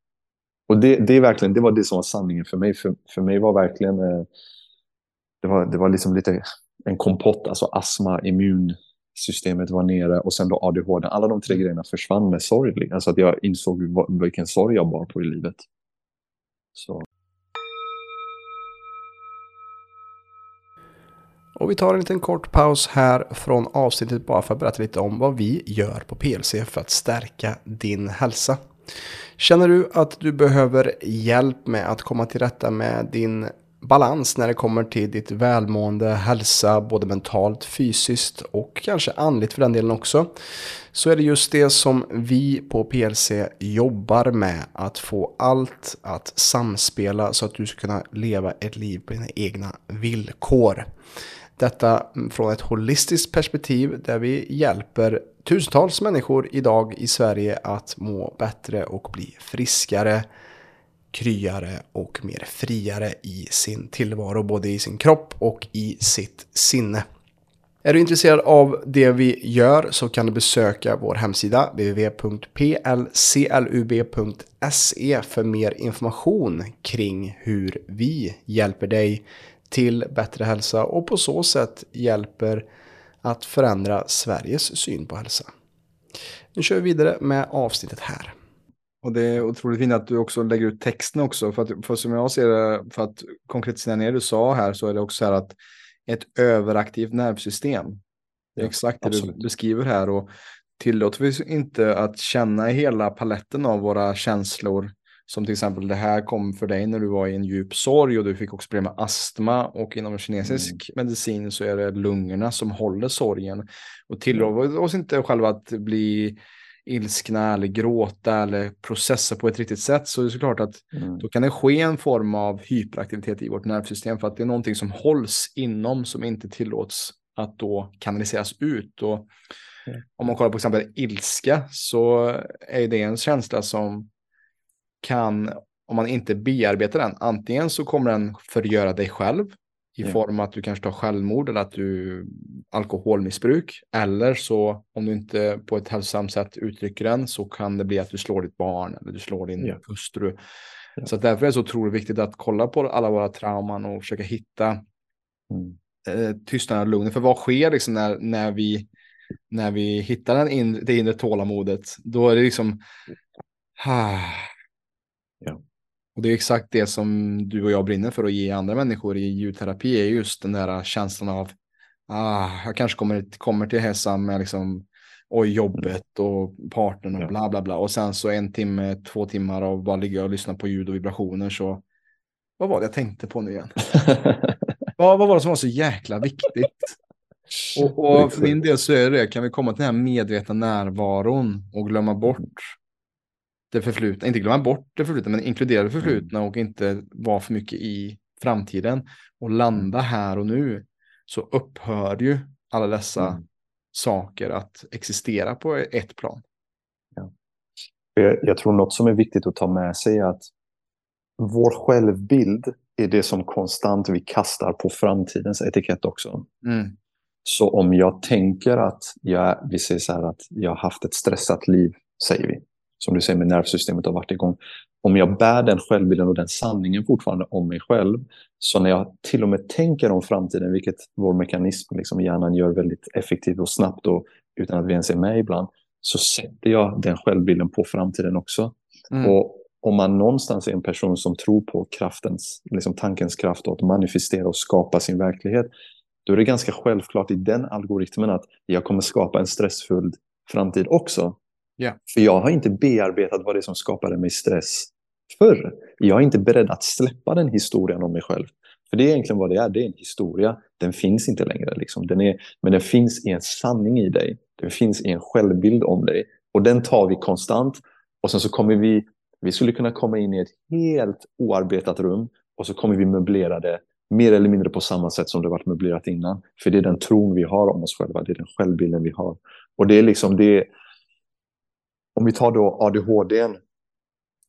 Och det, det, är verkligen, det var det som var sanningen för mig. För, för mig var verkligen, eh, det var, det var liksom lite en kompott, alltså astma, immun, systemet var nere och sen då ADHD. Alla de tre mm. grejerna försvann med sorg. Alltså att jag insåg vilken sorg jag bar på i livet. Så. Och vi tar en liten kort paus här från avsnittet bara för att berätta lite om vad vi gör på PLC för att stärka din hälsa. Känner du att du behöver hjälp med att komma till rätta med din balans när det kommer till ditt välmående, hälsa, både mentalt, fysiskt och kanske andligt för den delen också. Så är det just det som vi på PLC jobbar med, att få allt att samspela så att du ska kunna leva ett liv på dina egna villkor. Detta från ett holistiskt perspektiv där vi hjälper tusentals människor idag i Sverige att må bättre och bli friskare, kryare och mer friare i sin tillvaro, både i sin kropp och i sitt sinne. Är du intresserad av det vi gör så kan du besöka vår hemsida www.plclub.se för mer information kring hur vi hjälper dig till bättre hälsa och på så sätt hjälper att förändra Sveriges syn på hälsa. Nu kör vi vidare med avsnittet här. Och det är otroligt fint att du också lägger ut texten också. För, att, för som jag ser det, för att konkretisera ner det du sa här, så är det också så här att ett överaktivt nervsystem. Det är ja, exakt det absolut. du beskriver här. Och tillåter vi inte att känna hela paletten av våra känslor som till exempel det här kom för dig när du var i en djup sorg och du fick också problem med astma och inom kinesisk mm. medicin så är det lungorna som håller sorgen. Och tillåter oss inte själva att bli ilskna eller gråta eller processa på ett riktigt sätt så är det såklart att mm. då kan det ske en form av hyperaktivitet i vårt nervsystem för att det är någonting som hålls inom som inte tillåts att då kanaliseras ut. Och mm. Om man kollar på exempel ilska så är det en känsla som kan, om man inte bearbetar den, antingen så kommer den förgöra dig själv i mm. form att du kanske tar självmord eller att du alkoholmissbruk. Eller så om du inte på ett hälsosamt sätt uttrycker den så kan det bli att du slår ditt barn eller du slår din yeah. hustru. Yeah. Så därför är det så otroligt viktigt att kolla på alla våra trauman och försöka hitta mm. eh, tystnaden och lugnet. För vad sker liksom när, när, vi, när vi hittar den in, det inre tålamodet? Då är det liksom... (sighs) Ah, Ja. Och det är exakt det som du och jag brinner för att ge andra människor i ljudterapi är just den där känslan av ah, jag kanske kommer, kommer till Hesam med liksom och jobbet och partnern och bla bla bla. Och sen så en timme, två timmar av bara ligga och lyssna på ljud och vibrationer så vad var det jag tänkte på nu igen? (laughs) vad, vad var det som var så jäkla viktigt? Och, och för min del så är det, kan vi komma till den här medvetna närvaron och glömma bort det förflutna, inte glömma bort det förflutna, men inkludera det förflutna och inte vara för mycket i framtiden och landa här och nu så upphör ju alla dessa mm. saker att existera på ett plan. Ja. Jag, jag tror något som är viktigt att ta med sig är att vår självbild är det som konstant vi kastar på framtidens etikett också. Mm. Så om jag tänker att jag, vi säger så här att jag har haft ett stressat liv, säger vi som du säger med nervsystemet har varit igång. Om jag bär den självbilden och den sanningen fortfarande om mig själv, så när jag till och med tänker om framtiden, vilket vår mekanism, liksom hjärnan gör väldigt effektivt och snabbt och utan att vi ens är med ibland, så sätter jag den självbilden på framtiden också. Mm. Och om man någonstans är en person som tror på kraftens, liksom tankens kraft och att manifestera och skapa sin verklighet, då är det ganska självklart i den algoritmen att jag kommer skapa en stressfull framtid också. Yeah. För jag har inte bearbetat vad det är som skapade mig stress förr. Jag är inte beredd att släppa den historien om mig själv. För det är egentligen vad det är. Det är en historia. Den finns inte längre. Liksom. Den är, men den finns i en sanning i dig. Den finns i en självbild om dig. Och den tar vi konstant. Och sen så kommer vi, vi skulle kunna komma in i ett helt oarbetat rum och så kommer vi möblera det mer eller mindre på samma sätt som det varit möblerat innan. För det är den tron vi har om oss själva. Det är den självbilden vi har. Och det är liksom det om vi tar då ADHD,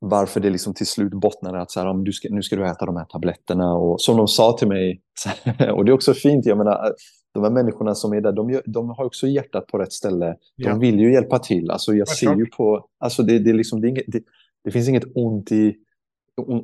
varför det liksom till slut bottnade att så här, du ska, nu ska du äta de här tabletterna. Och som de sa till mig, (laughs) och det är också fint, jag menar, de här människorna som är där, de, de har också hjärtat på rätt ställe. Ja. De vill ju hjälpa till. Alltså jag ser ju på, alltså det, det, liksom, det, det, det finns inget ont i,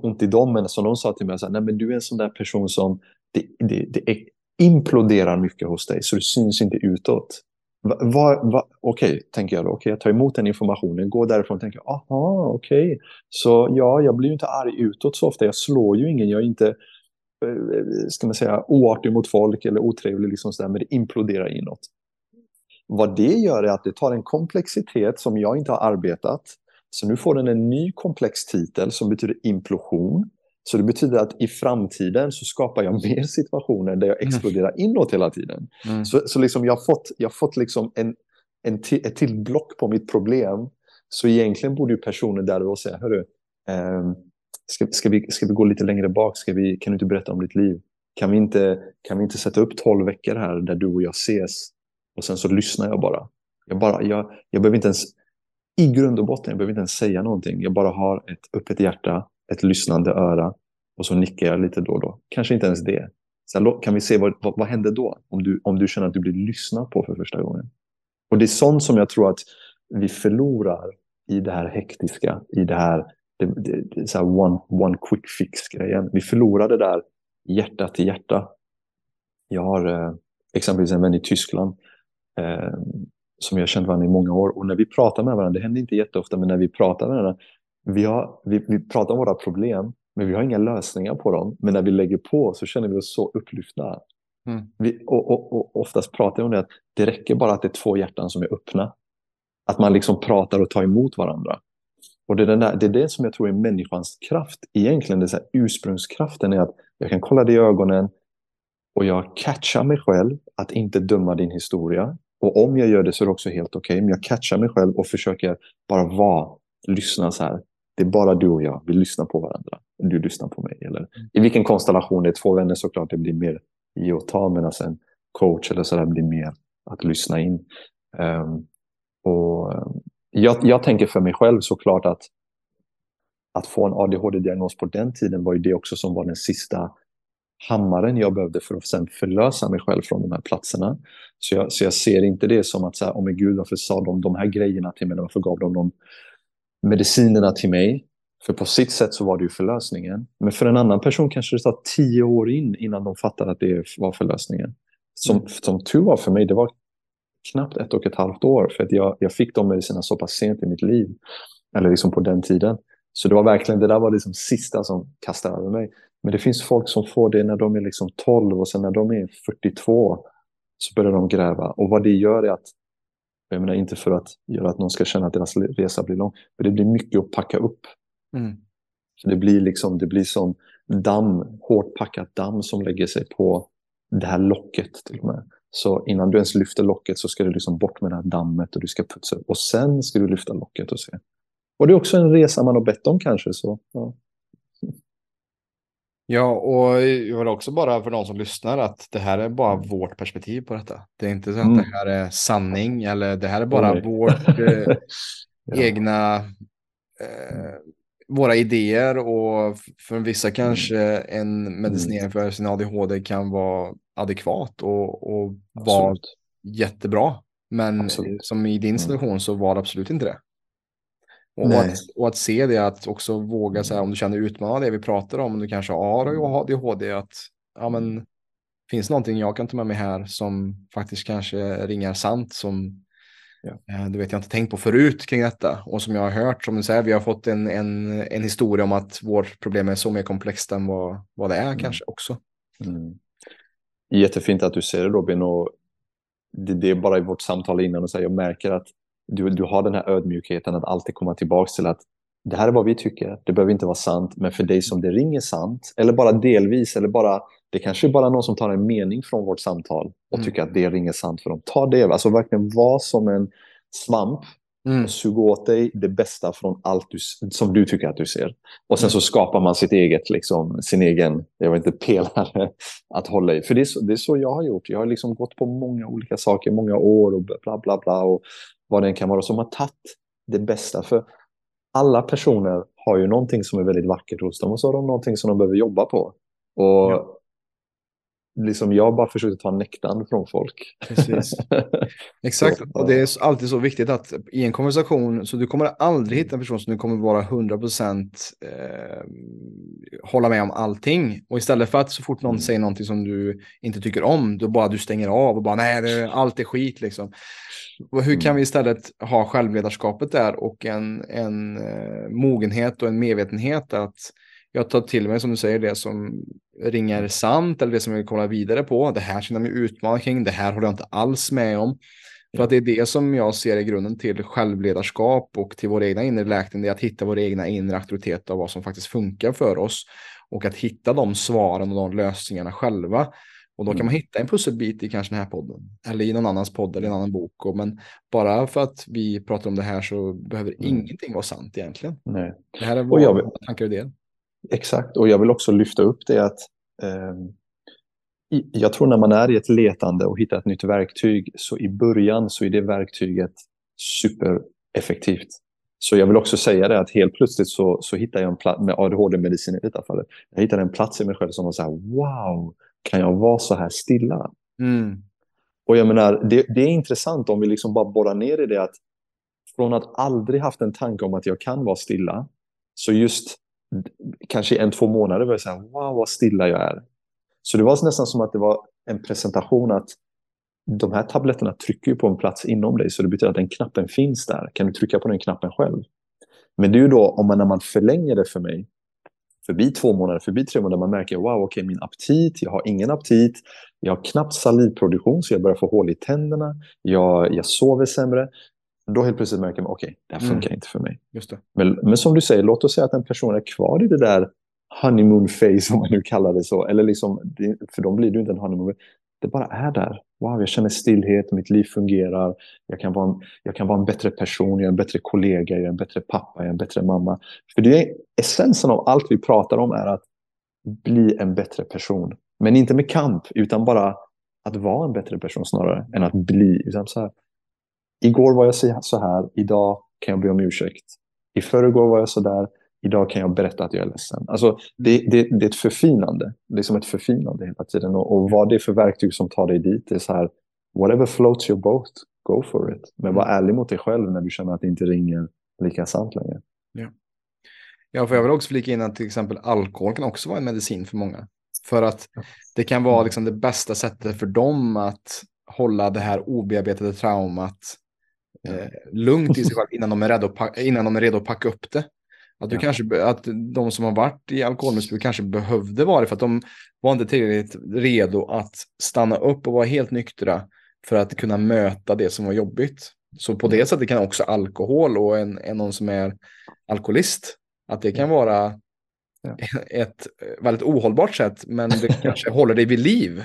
ont i dem, men som de sa till mig, så här, Nej, men du är en sån där person som det, det, det imploderar mycket hos dig, så det syns inte utåt. Va, va, okej, okay, tänker jag då. Okay, jag tar emot den informationen, går därifrån och tänker, aha, okej. Okay. Så ja, jag blir ju inte arg utåt så ofta. Jag slår ju ingen. Jag är inte, eh, ska man säga, oartig mot folk eller otrevlig, liksom så där, men det imploderar inåt. Vad det gör är att det tar en komplexitet som jag inte har arbetat. Så nu får den en ny komplex titel som betyder implosion. Så det betyder att i framtiden så skapar jag (laughs) mer situationer där jag mm. exploderar mm. inåt hela tiden. Mm. Så, så liksom jag har fått, jag fått liksom en, en ett till block på mitt problem. Så egentligen borde ju personen där och säga, hörru, eh, ska, ska, vi, ska vi gå lite längre bak? Ska vi, kan du inte berätta om ditt liv? Kan vi, inte, kan vi inte sätta upp tolv veckor här där du och jag ses? Och sen så lyssnar jag bara. Jag, bara jag, jag behöver inte ens, i grund och botten, jag behöver inte ens säga någonting. Jag bara har ett öppet hjärta ett lyssnande öra och så nickar jag lite då och då. Kanske inte ens det. Så här, kan vi se vad, vad, vad händer då? Om du, om du känner att du blir lyssnad på för första gången. Och det är sånt som jag tror att vi förlorar i det här hektiska, i det här, det, det, det så här one, one quick fix-grejen. Vi förlorar det där hjärta till hjärta. Jag har eh, exempelvis en vän i Tyskland eh, som jag känt varandra i många år. Och när vi pratar med varandra, det händer inte jätteofta, men när vi pratar med varandra, vi, har, vi, vi pratar om våra problem, men vi har inga lösningar på dem. Men när vi lägger på så känner vi oss så upplyftna. Mm. Vi, och, och, och, oftast pratar jag om det att det räcker bara att det är två hjärtan som är öppna. Att man liksom pratar och tar emot varandra. Och det är, där, det är det som jag tror är människans kraft. Egentligen det är så här, ursprungskraften är att jag kan kolla dig i ögonen och jag catchar mig själv att inte döma din historia. Och om jag gör det så är det också helt okej. Okay. Men jag catchar mig själv och försöker bara vara, lyssna så här. Det är bara du och jag, vi lyssnar på varandra. Du lyssnar på mig. Eller i vilken konstellation, det är två vänner såklart, det blir mer ge och ta. Medan alltså en coach eller sådär blir mer att lyssna in. Um, och ehm, jag, jag tänker för mig själv såklart att att få en ADHD-diagnos på den tiden var ju det också som var den sista hammaren jag behövde för att sen förlösa mig själv från de här platserna. Så jag, så jag ser inte det som att, så här, oh men gud, varför sa de de här grejerna till mig? Varför gav de dem? Medicinerna till mig? För på sitt sätt så var det ju förlösningen. Men för en annan person kanske det tar tio år in innan de fattar att det var förlösningen. Som, mm. som tur var för mig, det var knappt ett och ett halvt år. För att jag, jag fick de medicinerna så pass sent i mitt liv. Eller liksom på den tiden. Så det var verkligen, det där var liksom sista som kastade över mig. Men det finns folk som får det när de är liksom 12 och sen när de är 42 så börjar de gräva. Och vad det gör är att, jag menar inte för att göra att någon ska känna att deras resa blir lång, men det blir mycket att packa upp. Mm. Så det blir liksom, det blir som damm, hårt packat damm som lägger sig på det här locket till och med. Så innan du ens lyfter locket så ska du liksom bort med det här dammet och du ska putsa upp. Och sen ska du lyfta locket och se. Och det är också en resa man har bett om kanske. Så, ja. Ja, och jag vill också bara för de som lyssnar att det här är bara vårt perspektiv på detta. Det är inte så att mm. det här är sanning eller det här är bara mm. vårt (laughs) eh, ja. egna, eh, våra idéer och för vissa kanske en medicinering för sin ADHD kan vara adekvat och, och vara jättebra. Men absolut. som i din mm. situation så var det absolut inte det. Och att, och att, se det, att också våga, så här, om du känner utmanad det vi pratar om, om du kanske har ADHD, att ja, men, finns någonting jag kan ta med mig här som faktiskt kanske ringar sant, som ja. eh, du vet jag inte tänkt på förut kring detta och som jag har hört, som du säger, vi har fått en, en, en historia om att vårt problem är så mer komplext än vad, vad det är mm. kanske också. Mm. Jättefint att du säger det Robin och det, det är bara i vårt samtal innan och här, jag märker att du, du har den här ödmjukheten att alltid komma tillbaka till att det här är vad vi tycker, det behöver inte vara sant, men för dig som det ringer sant, eller bara delvis, eller bara, det kanske är bara någon som tar en mening från vårt samtal och mm. tycker att det ringer sant för dem. Ta det, alltså verkligen var som en svamp mm. och suga åt dig det bästa från allt du, som du tycker att du ser. Och sen mm. så skapar man sitt eget, liksom, sin egen, jag vet inte, pelare att hålla i. För det är, så, det är så jag har gjort. Jag har liksom gått på många olika saker, många år och bla bla bla. Och vad det än kan vara, som har tagit det bästa. För alla personer har ju någonting som är väldigt vackert hos dem och så har de någonting som de behöver jobba på. Och ja liksom jag bara försökte ta nektarn från folk. Precis. (laughs) Exakt, och det är alltid så viktigt att i en konversation, så du kommer aldrig hitta en person som du kommer vara 100% eh, hålla med om allting. Och istället för att så fort någon mm. säger någonting som du inte tycker om, då bara du stänger av och bara nej, det, allt är skit liksom. Och hur kan mm. vi istället ha självledarskapet där och en, en eh, mogenhet och en medvetenhet att jag tar till mig som du säger det som ringer sant eller det som jag vill kolla vidare på. Det här känner jag mig utmanad kring. Det här håller jag inte alls med om. För att det är det som jag ser i grunden till självledarskap och till vår egna inre läkning. Det är att hitta vår egna inre auktoritet av vad som faktiskt funkar för oss. Och att hitta de svaren och de lösningarna själva. Och då kan mm. man hitta en pusselbit i kanske den här podden. Eller i någon annans podd eller en annan bok. Och, men bara för att vi pratar om det här så behöver mm. ingenting vara sant egentligen. Nej. Det här är våra tankar och idéer. Exakt, och jag vill också lyfta upp det att eh, jag tror när man är i ett letande och hittar ett nytt verktyg så i början så är det verktyget supereffektivt. Så jag vill också säga det att helt plötsligt så, så hittar jag en plats med ADHD-medicin i detta fallet. Jag hittade en plats i mig själv som var så här wow, kan jag vara så här stilla? Mm. Och jag menar, det, det är intressant om vi liksom bara borrar ner i det att från att aldrig haft en tanke om att jag kan vara stilla, så just kanske en, två månader var jag så här, wow vad stilla jag är. Så det var nästan som att det var en presentation att de här tabletterna trycker på en plats inom dig, så det betyder att den knappen finns där. Kan du trycka på den knappen själv? Men det är ju då, om man, när man förlänger det för mig, förbi två månader, förbi tre månader, man märker wow, okej, okay, min aptit, jag har ingen aptit, jag har knappt salivproduktion, så jag börjar få hål i tänderna, jag, jag sover sämre. Då helt plötsligt märker man, okej, okay, det här mm. funkar mm. inte för mig. Just det. Men, men som du säger, låt oss säga att en person är kvar i det där honeymoon face, (laughs) om man nu kallar det så. Eller liksom, för dem blir det ju inte en honeymoon. Det bara är där. Wow, jag känner stillhet, mitt liv fungerar. Jag kan, vara en, jag kan vara en bättre person, jag är en bättre kollega, jag är en bättre pappa, jag är en bättre mamma. För det är essensen av allt vi pratar om är att bli en bättre person. Men inte med kamp, utan bara att vara en bättre person snarare än att bli. Utan så här, Igår var jag så här, idag kan jag be om ursäkt. I förrgår var jag så där, idag kan jag berätta att jag är ledsen. Alltså, det, det, det är ett förfinande. Det är som ett förfinande hela tiden. Och, och vad det är för verktyg som tar dig dit, det är så här, whatever floats your boat, go for it. Men var ärlig mot dig själv när du känner att det inte ringer lika sant längre. Ja. Ja, för jag vill också flika in att till exempel alkohol kan också vara en medicin för många. För att det kan vara liksom det bästa sättet för dem att hålla det här obearbetade traumat eh, lugnt i sig själv innan de är, redo innan de är redo att packa upp det. Att, du ja. kanske, att de som har varit i alkoholmissbruk kanske behövde vara det för att de var inte tillräckligt redo att stanna upp och vara helt nyktra för att kunna möta det som var jobbigt. Så på det sättet kan också alkohol och en, en någon som är alkoholist, att det kan vara ja. (laughs) ett väldigt ohållbart sätt, men det (laughs) kanske håller dig vid liv.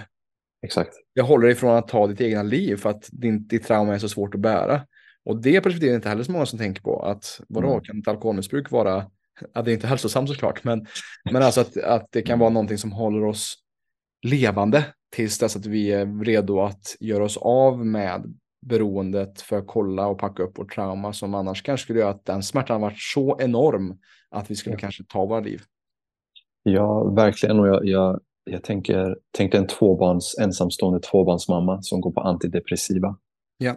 Exakt. Det håller dig från att ta ditt egna liv för att din, ditt trauma är så svårt att bära. Och det perspektivet är inte heller så många som tänker på. Att vadå, mm. kan ett alkoholmissbruk vara, ja, det är inte hälsosamt såklart, men, (laughs) men alltså att, att det kan vara någonting som håller oss levande tills dess att vi är redo att göra oss av med beroendet för att kolla och packa upp vårt trauma som annars kanske skulle göra att den smärtan varit så enorm att vi skulle ja. kanske ta våra liv. Ja, verkligen. Och jag, jag, jag tänker, tänkte en tvåbarns, ensamstående tvåbarnsmamma som går på antidepressiva. Ja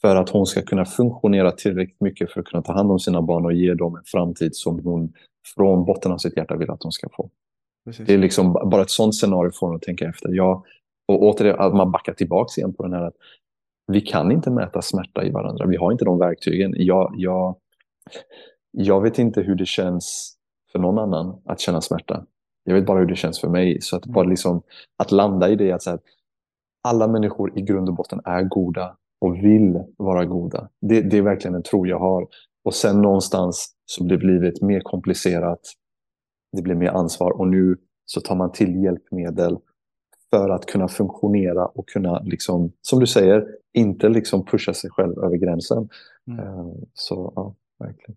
för att hon ska kunna funktionera tillräckligt mycket för att kunna ta hand om sina barn och ge dem en framtid som hon från botten av sitt hjärta vill att de ska få. Precis. Det är liksom bara ett sånt scenario får hon att tänka efter. Ja, och återigen, att man backar tillbaka igen på den här att vi kan inte mäta smärta i varandra. Vi har inte de verktygen. Jag, jag, jag vet inte hur det känns för någon annan att känna smärta. Jag vet bara hur det känns för mig. Så att, bara liksom, att landa i det att så här, alla människor i grund och botten är goda och vill vara goda. Det, det, är verkligen en tro jag har. Och sen någonstans så blir livet mer komplicerat. Det blir mer ansvar och nu så tar man till hjälpmedel för att kunna funktionera och kunna, liksom, som du säger, inte liksom pusha sig själv över gränsen. Mm. Eh, så ja, verkligen.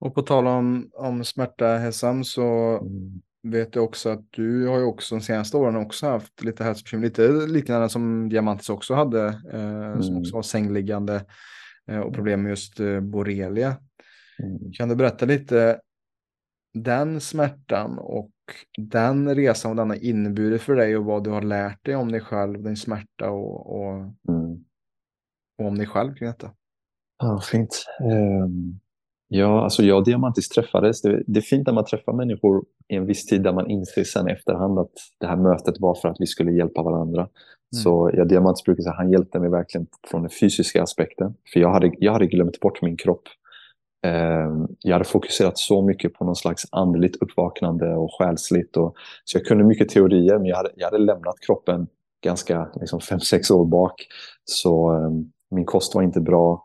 Och på tal om, om smärta, Hesam, så mm vet jag också att du har ju också de senaste åren också haft lite hälsobekymmer, lite liknande som Diamantis också hade, eh, mm. som också var sängliggande eh, och problem med just eh, borrelia. Mm. Kan du berätta lite den smärtan och den resan och den har inneburit för dig och vad du har lärt dig om dig själv, din smärta och, och, mm. och om dig själv kring detta? Ja, fint. Um, Ja, alltså jag och Diamantis träffades. Det, det är fint när man träffar människor i en viss tid där man inser sen i efterhand att det här mötet var för att vi skulle hjälpa varandra. Mm. Så ja, Diamantis brukar säga att han hjälpte mig verkligen från den fysiska aspekten. För jag hade, jag hade glömt bort min kropp. Eh, jag hade fokuserat så mycket på någon slags andligt uppvaknande och själsligt. Och, så jag kunde mycket teorier, men jag hade, jag hade lämnat kroppen ganska liksom fem, sex år bak. Så eh, min kost var inte bra.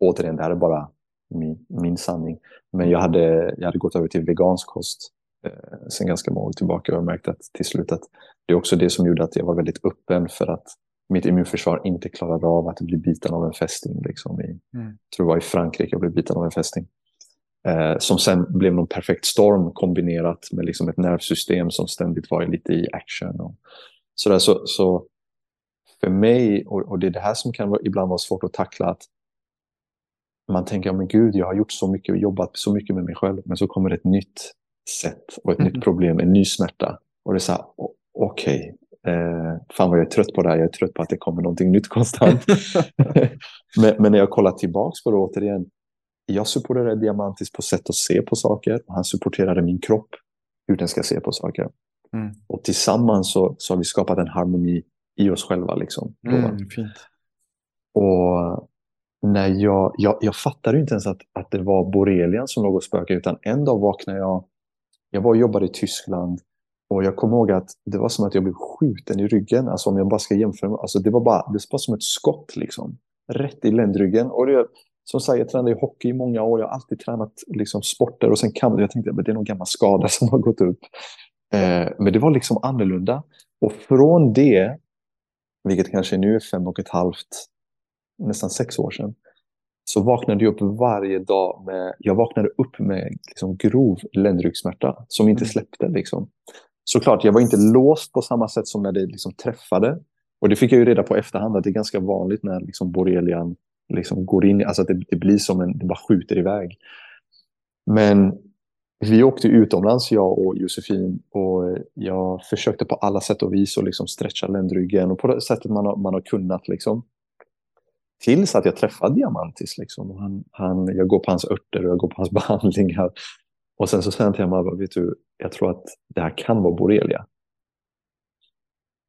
Återigen, det här är bara min, min sanning. Men jag hade, jag hade gått över till vegansk kost eh, sen ganska många år tillbaka och märkt att till slut att det är också det som gjorde att jag var väldigt öppen för att mitt immunförsvar inte klarade av att bli biten av en fästing. Liksom i, mm. tror det var i Frankrike jag blev biten av en fästing. Eh, som sen blev någon perfekt storm kombinerat med liksom ett nervsystem som ständigt var lite i action. Och sådär. Så, så för mig, och, och det är det här som kan ibland vara svårt att tackla, att man tänker, men gud, jag har gjort så mycket och jobbat så mycket med mig själv. Men så kommer ett nytt sätt och ett mm. nytt problem, en ny smärta. Och det är så här, okej, okay. eh, fan vad jag är trött på det här. Jag är trött på att det kommer någonting nytt konstant. (laughs) men, men, när jag kollar tillbaka på det återigen, jag supporterade Diamantis på sätt att se på saker och han supporterade min kropp, hur den ska se på saker. Mm. Och tillsammans så, så har vi skapat en harmoni i oss själva. Liksom, mm. Och när jag, jag, jag fattade inte ens att, att det var borrelian som låg och spökade, utan en dag vaknade jag. Jag var och jobbade i Tyskland och jag kommer ihåg att det var som att jag blev skjuten i ryggen. Alltså om jag bara ska jämföra. Alltså det var bara, det var som ett skott liksom. Rätt i ländryggen. Och det, som sagt, jag tränade i hockey i många år. Jag har alltid tränat liksom, sporter och sen kan jag tänkte att det är någon gammal skada som har gått upp. Eh, men det var liksom annorlunda. Och från det, vilket kanske nu är fem och ett halvt, nästan sex år sedan, så vaknade jag upp varje dag med, jag vaknade upp med liksom grov ländryggsmärta som inte mm. släppte. Liksom. Såklart, jag var inte låst på samma sätt som när det liksom träffade. Och det fick jag ju reda på efterhand att det är ganska vanligt när liksom borrelian liksom går in, alltså att det, det blir som en, det bara skjuter iväg. Men vi åkte utomlands, jag och Josefin, och jag försökte på alla sätt och vis att liksom stretcha ländryggen och på det sättet man har, man har kunnat. Liksom. Tills att jag träffade Diamantis. Liksom. Han, han, jag går på hans örter och jag går på hans (laughs) behandlingar. Och sen så säger han till mig, vet du, jag tror att det här kan vara borrelia.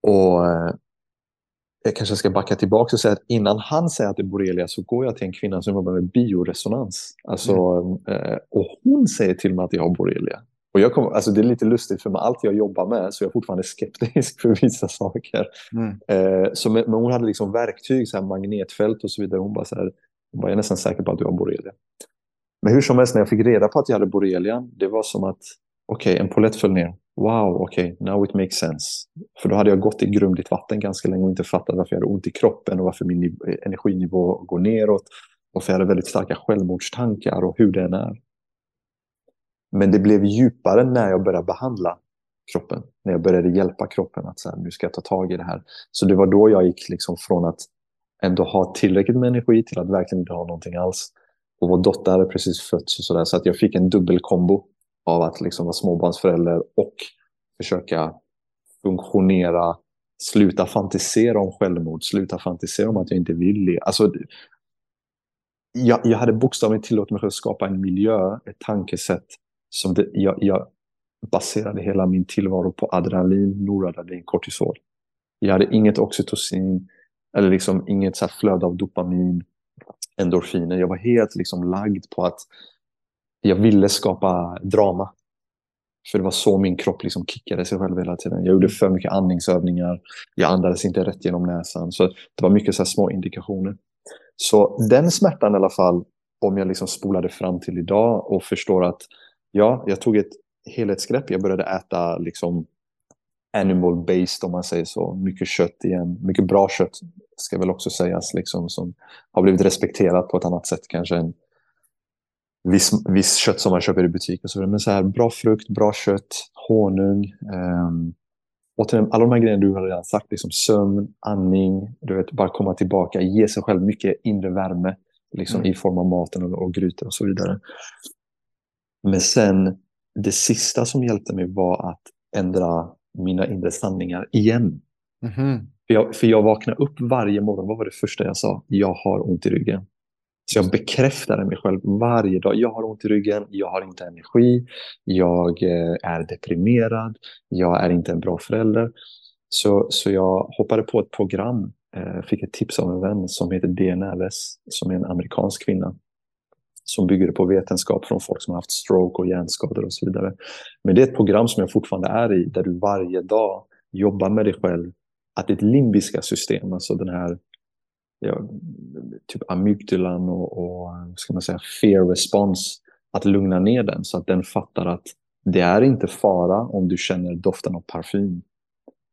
Och eh, jag kanske ska backa tillbaka och säga att innan han säger att det är borrelia så går jag till en kvinna som jobbar med bioresonans. Alltså, mm. och hon säger till mig att jag har borrelia. Och jag kom, alltså det är lite lustigt för med allt jag jobbar med så är jag fortfarande skeptisk (laughs) för vissa saker. Mm. Eh, så med, men hon hade liksom verktyg, så här magnetfält och så vidare. Hon bara så här, hon bara, jag är nästan säker på att du har borrelia. Men hur som helst, när jag fick reda på att jag hade borrelia, det var som att okej, okay, en polett föll ner. Wow, okej, okay, now it makes sense. För då hade jag gått i grumligt vatten ganska länge och inte fattat varför jag hade ont i kroppen och varför min energinivå går neråt. Och för jag hade väldigt starka självmordstankar och hur den är. Men det blev djupare när jag började behandla kroppen. När jag började hjälpa kroppen att så här, nu ska jag ta tag i det här. Så det var då jag gick liksom från att ändå ha tillräckligt med energi till att verkligen inte ha någonting alls. Och vår dotter hade precis fötts och sådär. Så att jag fick en dubbelkombo av att liksom vara småbarnsförälder och försöka funktionera, sluta fantisera om självmord, sluta fantisera om att jag inte vill leva. Alltså, jag, jag hade bokstavligen tillåtit mig själv att skapa en miljö, ett tankesätt som det, jag, jag baserade hela min tillvaro på adrenalin, noradrenalin, kortisol. Jag hade inget oxytocin eller liksom inget så flöde av dopamin, endorfiner. Jag var helt liksom lagd på att jag ville skapa drama. För det var så min kropp liksom kickade sig själv hela tiden. Jag gjorde för mycket andningsövningar. Jag andades inte rätt genom näsan. Så det var mycket så små indikationer. Så den smärtan i alla fall, om jag liksom spolade fram till idag och förstår att ja, jag tog ett helhetsgrepp. Jag började äta liksom animal based om man säger så. Mycket kött igen. Mycket bra kött ska väl också sägas. Liksom, som har blivit respekterat på ett annat sätt kanske än viss, viss kött som man köper i butik. Och så Men så här, bra frukt, bra kött, honung. Um, återigen, alla de här grejerna du har redan sagt. Liksom sömn, andning, du vet, bara komma tillbaka. Ge sig själv mycket inre värme liksom, mm. i form av maten och, och grytor och så vidare. Men sen, det sista som hjälpte mig var att ändra mina inre sanningar igen. Mm -hmm. för, jag, för jag vaknade upp varje morgon. Vad var det första jag sa? Jag har ont i ryggen. Så jag bekräftade mig själv varje dag. Jag har ont i ryggen, jag har inte energi, jag eh, är deprimerad, jag är inte en bra förälder. Så, så jag hoppade på ett program, eh, fick ett tips av en vän som heter DNLS, som är en amerikansk kvinna. Som bygger på vetenskap från folk som har haft stroke och hjärnskador och så vidare. Men det är ett program som jag fortfarande är i, där du varje dag jobbar med dig själv. Att ditt limbiska system, alltså den här ja, typ amygdalan och, och ska man säga, fear response, att lugna ner den så att den fattar att det är inte fara om du känner doften av parfym.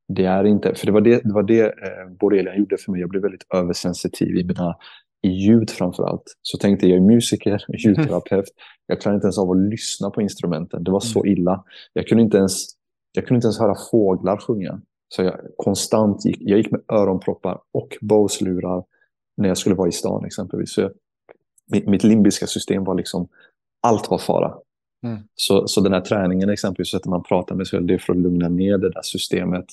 Det är inte, för det var det, det, var det eh, borrelian gjorde för mig. Jag blev väldigt översensitiv i mina i ljud framför allt. Så tänkte jag, jag är musiker, (laughs) ljudterapeut. Jag klarar inte ens av att lyssna på instrumenten. Det var så mm. illa. Jag kunde inte ens, jag kunde inte ens höra fåglar sjunga. Så jag konstant gick, jag gick med öronproppar och Bose-lurar när jag skulle vara i stan exempelvis. Så jag, mitt, mitt limbiska system var liksom, allt var fara. Mm. Så, så den här träningen exempelvis, att man pratar med sig själv, det är för att lugna ner det där systemet.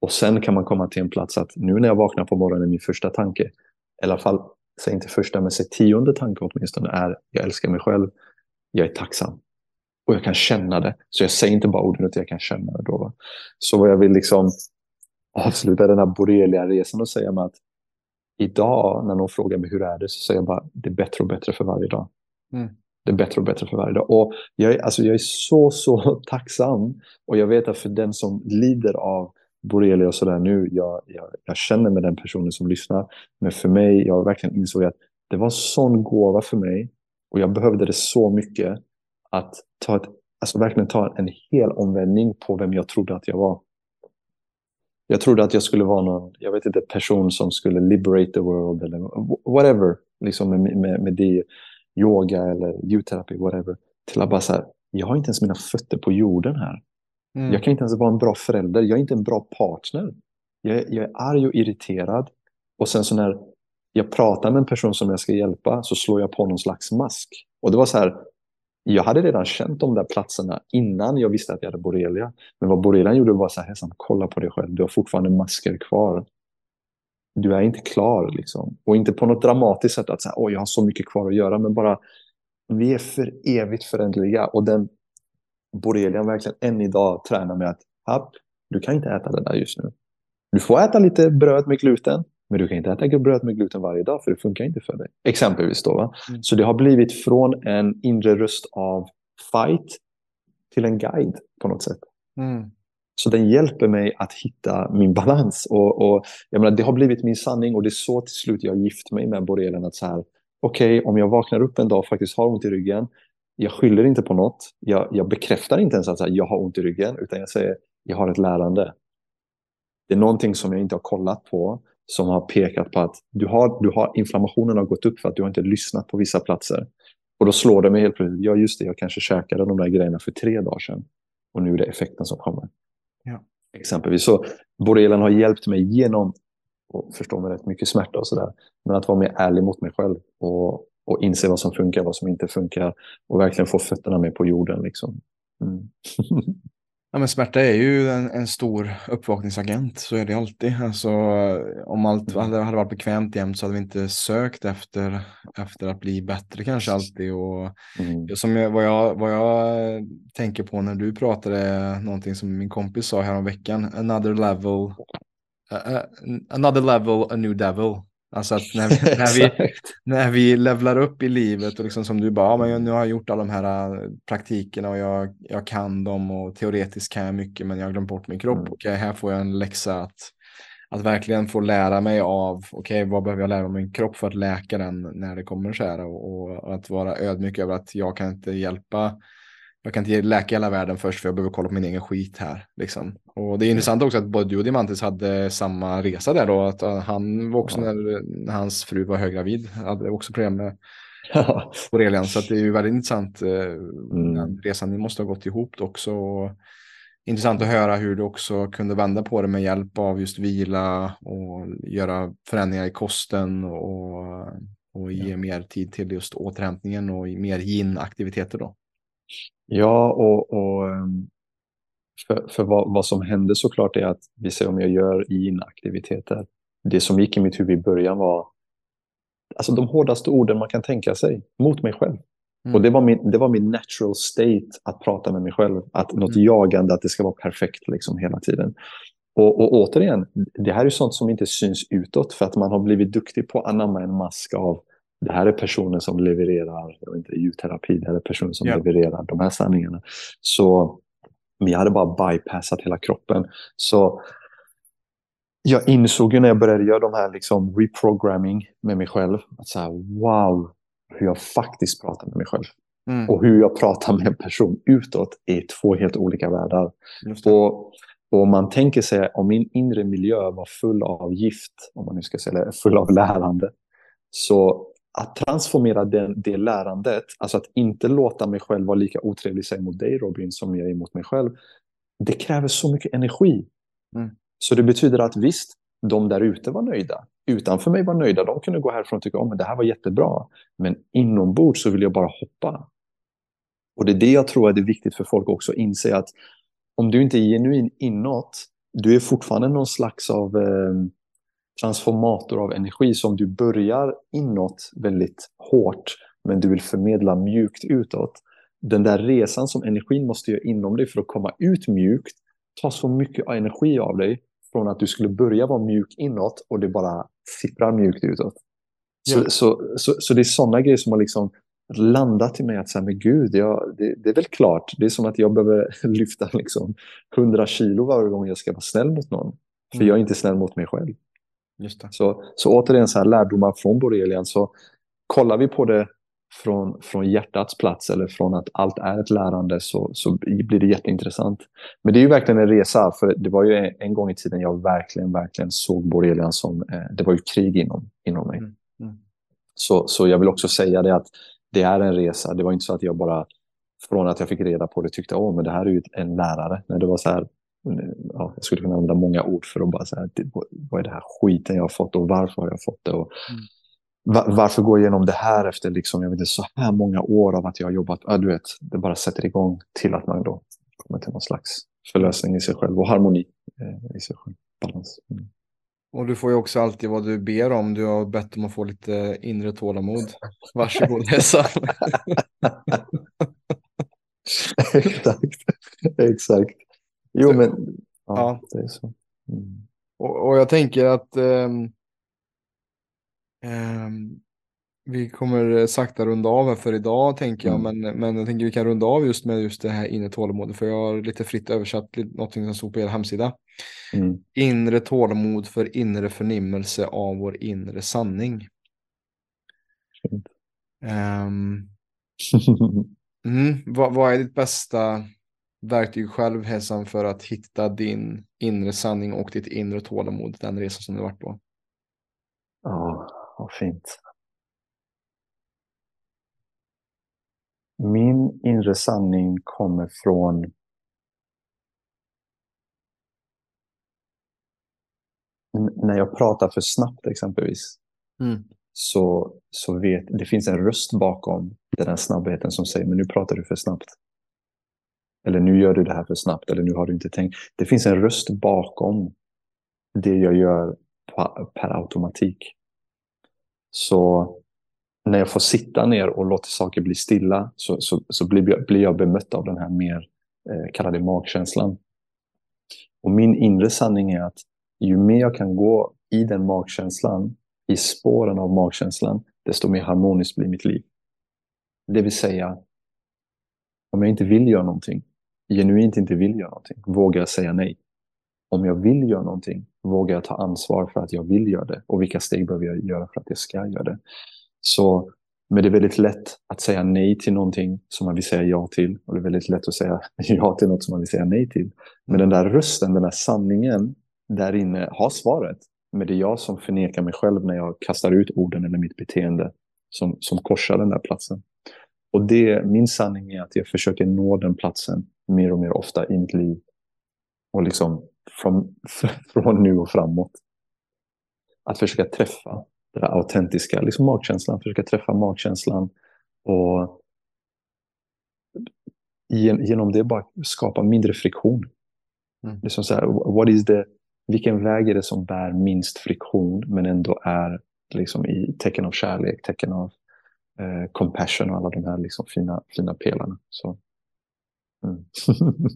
Och sen kan man komma till en plats att nu när jag vaknar på morgonen, min första tanke, i alla fall, säg inte första, men säg tionde tanke åtminstone, är jag älskar mig själv, jag är tacksam. Och jag kan känna det. Så jag säger inte bara orden, utan jag kan känna det. Då, va? Så vad jag vill liksom avsluta den här borrelia-resan och säga med att idag när någon frågar mig hur är det så säger jag bara det är bättre och bättre för varje dag. Mm. Det är bättre och bättre för varje dag. Och jag, är, alltså jag är så, så tacksam. Och jag vet att för den som lider av borrelia och sådär nu, jag, jag, jag, känner med den personen som lyssnar. Men för mig, jag verkligen insåg att det var en sån gåva för mig. Och jag behövde det så mycket. Att ta ett, alltså verkligen ta en hel omvändning på vem jag trodde att jag var. Jag trodde att jag skulle vara någon, jag vet inte, person som skulle liberate the world eller whatever. Liksom med, med, med det, yoga eller ljudterapi, whatever. Till att bara så här, jag har inte ens mina fötter på jorden här. Mm. Jag kan inte ens vara en bra förälder. Jag är inte en bra partner. Jag, jag är arg och irriterad. Och sen så när jag pratar med en person som jag ska hjälpa så slår jag på någon slags mask. Och det var så här, jag hade redan känt de där platserna innan jag visste att jag hade borrelia. Men vad borrelian gjorde var så här, kolla på dig själv, du har fortfarande masker kvar. Du är inte klar liksom. Och inte på något dramatiskt sätt att säga, Åh, jag har så mycket kvar att göra, men bara vi är för evigt förändliga. Och den borrelian verkligen än idag tränar med att, Happ, du kan inte äta det där just nu. Du får äta lite bröd med gluten, men du kan inte äta bröd med gluten varje dag för det funkar inte för dig. Exempelvis då. Mm. Så det har blivit från en inre röst av fight till en guide på något sätt. Mm. Så den hjälper mig att hitta min balans. Och, och, jag menar, det har blivit min sanning och det är så till slut jag gift mig med borrelen. Att så här, okej, okay, om jag vaknar upp en dag och faktiskt har ont i ryggen, jag skyller inte på något. Jag, jag bekräftar inte ens att här, jag har ont i ryggen, utan jag säger jag har ett lärande. Det är någonting som jag inte har kollat på som har pekat på att du har, du har, inflammationen har gått upp för att du har inte lyssnat på vissa platser. Och då slår det mig helt plötsligt, ja just det, jag kanske käkade de där grejerna för tre dagar sedan. Och nu är det effekten som kommer. Ja. Exempelvis. Så borrelen har hjälpt mig genom, och förstå mig rätt mycket smärta och sådär, men att vara mer ärlig mot mig själv och, och inse vad som funkar, vad som inte funkar och verkligen få fötterna med på jorden. Liksom. Mm. (laughs) Ja, men smärta är ju en, en, stor uppvakningsagent, så är det alltid. Alltså, om allt mm. hade, hade varit bekvämt jämt så hade vi inte sökt efter, efter att bli bättre kanske alltid. Och mm. som jag, vad, jag, vad jag tänker på när du pratade, någonting som min kompis sa häromveckan, another level, uh, another level, a new devil. Alltså att när vi, (laughs) när, vi, när vi levlar upp i livet och liksom som du bara, ja, men nu har jag gjort alla de här äh, praktikerna och jag, jag kan dem och teoretiskt kan jag mycket men jag har glömt bort min kropp. Mm. Okej, här får jag en läxa att, att verkligen få lära mig av, okej, vad behöver jag lära mig om min kropp för att läka den när det kommer så här och, och att vara ödmjuk över att jag kan inte hjälpa jag kan inte läka hela världen först för jag behöver kolla på min egen skit här. Liksom. Och det är intressant också att både du och Diamantis hade samma resa där då. Att uh, han var också ja. när, hans fru var höggravid. Hade också problem med (laughs) ja. borrelian. Så det är ju väldigt intressant. Uh, mm. Den resan ni måste ha gått ihop också. Och intressant att höra hur du också kunde vända på det med hjälp av just vila och göra förändringar i kosten och, och ge ja. mer tid till just återhämtningen och mer yin-aktiviteter då. Ja, och, och ehm, för, för vad, vad, som hände såklart är att vi ser om jag gör inaktiviteter. Det som gick i mitt huvud i början var alltså de hårdaste orden man kan tänka sig mot mig själv. Mm. Och det var, min, det var min natural state att prata med mig själv. Att något mm. jagande, att det ska vara perfekt liksom hela tiden. Och, och återigen, det här är sånt som inte syns utåt för att man har blivit duktig på att anamma en mask av det här är personen som levererar, jag inte, ljudterapi, det här är personen som yeah. levererar de här sanningarna. Så men jag hade bara bypassat hela kroppen. Så jag insåg ju när jag började göra de här liksom reprogramming med mig själv, att så här, wow, hur jag faktiskt pratar med mig själv. Mm. Och hur jag pratar med en person utåt är två helt olika världar. Och, och man tänker sig om min inre miljö var full av gift, om man nu ska säga det, full av lärande, så att transformera den, det lärandet, alltså att inte låta mig själv vara lika otrevlig sig mot dig Robin som jag är mot mig själv, det kräver så mycket energi. Mm. Så det betyder att visst, de där ute var nöjda. Utanför mig var nöjda. De kunde gå härifrån och tycka att oh, det här var jättebra. Men inombords så vill jag bara hoppa. Och det är det jag tror är det viktigt för folk också att inse att om du inte är genuin inåt, du är fortfarande någon slags av eh, transformator av energi som du börjar inåt väldigt hårt, men du vill förmedla mjukt utåt. Den där resan som energin måste göra inom dig för att komma ut mjukt tar så mycket energi av dig från att du skulle börja vara mjuk inåt och det bara sipprar mjukt utåt. Så, Ja. så, så, så det är sådana grejer som har liksom landat i mig att säga, men gud, jag, det, det är väl klart. Det är som att jag behöver (laughs) lyfta liksom 100 kilo varje gång jag ska vara snäll mot någon. För Mm. jag är inte snäll mot mig själv. Så, så återigen, så här, lärdomar från borrelian. Så kollar vi på det från, från hjärtats plats eller från att allt är ett lärande så, så blir det jätteintressant. Men det är ju verkligen en resa, för det var ju en, en gång i tiden jag verkligen, verkligen såg borrelian som, eh, det var ju krig inom, inom mig. Mm. Mm. Så, så jag vill också säga det att det är en resa. Det var inte så att jag bara från att jag fick reda på det tyckte åh, men det här är ju en lärare. Nej, det var så här, ja, jag skulle kunna använda många ord för att bara säga vad är det här skiten jag har fått och varför har jag fått det och Mm. va- varför går jag igenom det här efter liksom, jag vet inte, så här många år av att jag har jobbat. Ja, du vet, det bara sätter igång till att man då kommer till någon slags förlösning i sig själv och harmoni eh, i sig själv. Balans. Mm. Och du får ju också alltid vad du ber om. Du har bett om att få lite inre tålamod. Varsågod (laughs) Hessa. exakt. exakt. Jo, men ja, Ja. det är så. Mm. Och, och jag tänker att ehm, ehm, vi kommer sakta runda av här för idag tänker jag. Mm. Men, men jag tänker vi kan runda av just med just det här inre tålamodet. För jag har lite fritt översatt någonting som stod på er hemsida. Mm. Inre tålamod för inre förnimmelse av vår inre sanning. Ehm, (laughs) mm, vad, vad är ditt bästa verktyg själv Hessan för att hitta din inre sanning och ditt inre tålamod, den resan som du varit på? Ja, vad fint. Min inre sanning kommer från när jag pratar för snabbt exempelvis Mm. så, så vet det finns en röst bakom den här snabbheten som säger men nu pratar du för snabbt. Eller nu gör du det här för snabbt eller nu har du inte tänkt. Det finns en röst bakom det jag gör per automatik. Så när jag får sitta ner och låta saker bli stilla så, så, så blir, jag, blir jag bemött av den här mer, eh, kallade magkänslan. Och min inre sanning är att ju mer jag kan gå i den magkänslan, i spåren av magkänslan, desto mer harmoniskt blir mitt liv. Det vill säga, om jag inte vill göra någonting, genuint inte vill göra någonting, vågar jag säga nej. Om jag vill göra någonting, vågar jag ta ansvar för att jag vill göra det och vilka steg behöver jag göra för att jag ska göra det. Så, men det är väldigt lätt att säga nej till någonting som man vill säga ja till och det är väldigt lätt att säga (laughs) ja till något som man vill säga nej till. Men den där rösten, den där sanningen där inne har svaret. Men det är jag som förnekar mig själv när jag kastar ut orden eller mitt beteende som, som korsar den där platsen. Och det, min sanning är att jag försöker nå den platsen mer och mer ofta i mitt liv. Och liksom från, (laughs) från nu och framåt. Att försöka träffa det där autentiska, liksom magkänslan, försöka träffa magkänslan och gen- genom det bara skapa mindre friktion. Mm. Det är som så här, what is the, vilken väg är det som bär minst friktion men ändå är liksom i tecken av kärlek, tecken av eh, compassion och alla de här liksom fina, fina pelarna. Så. Mm. (laughs)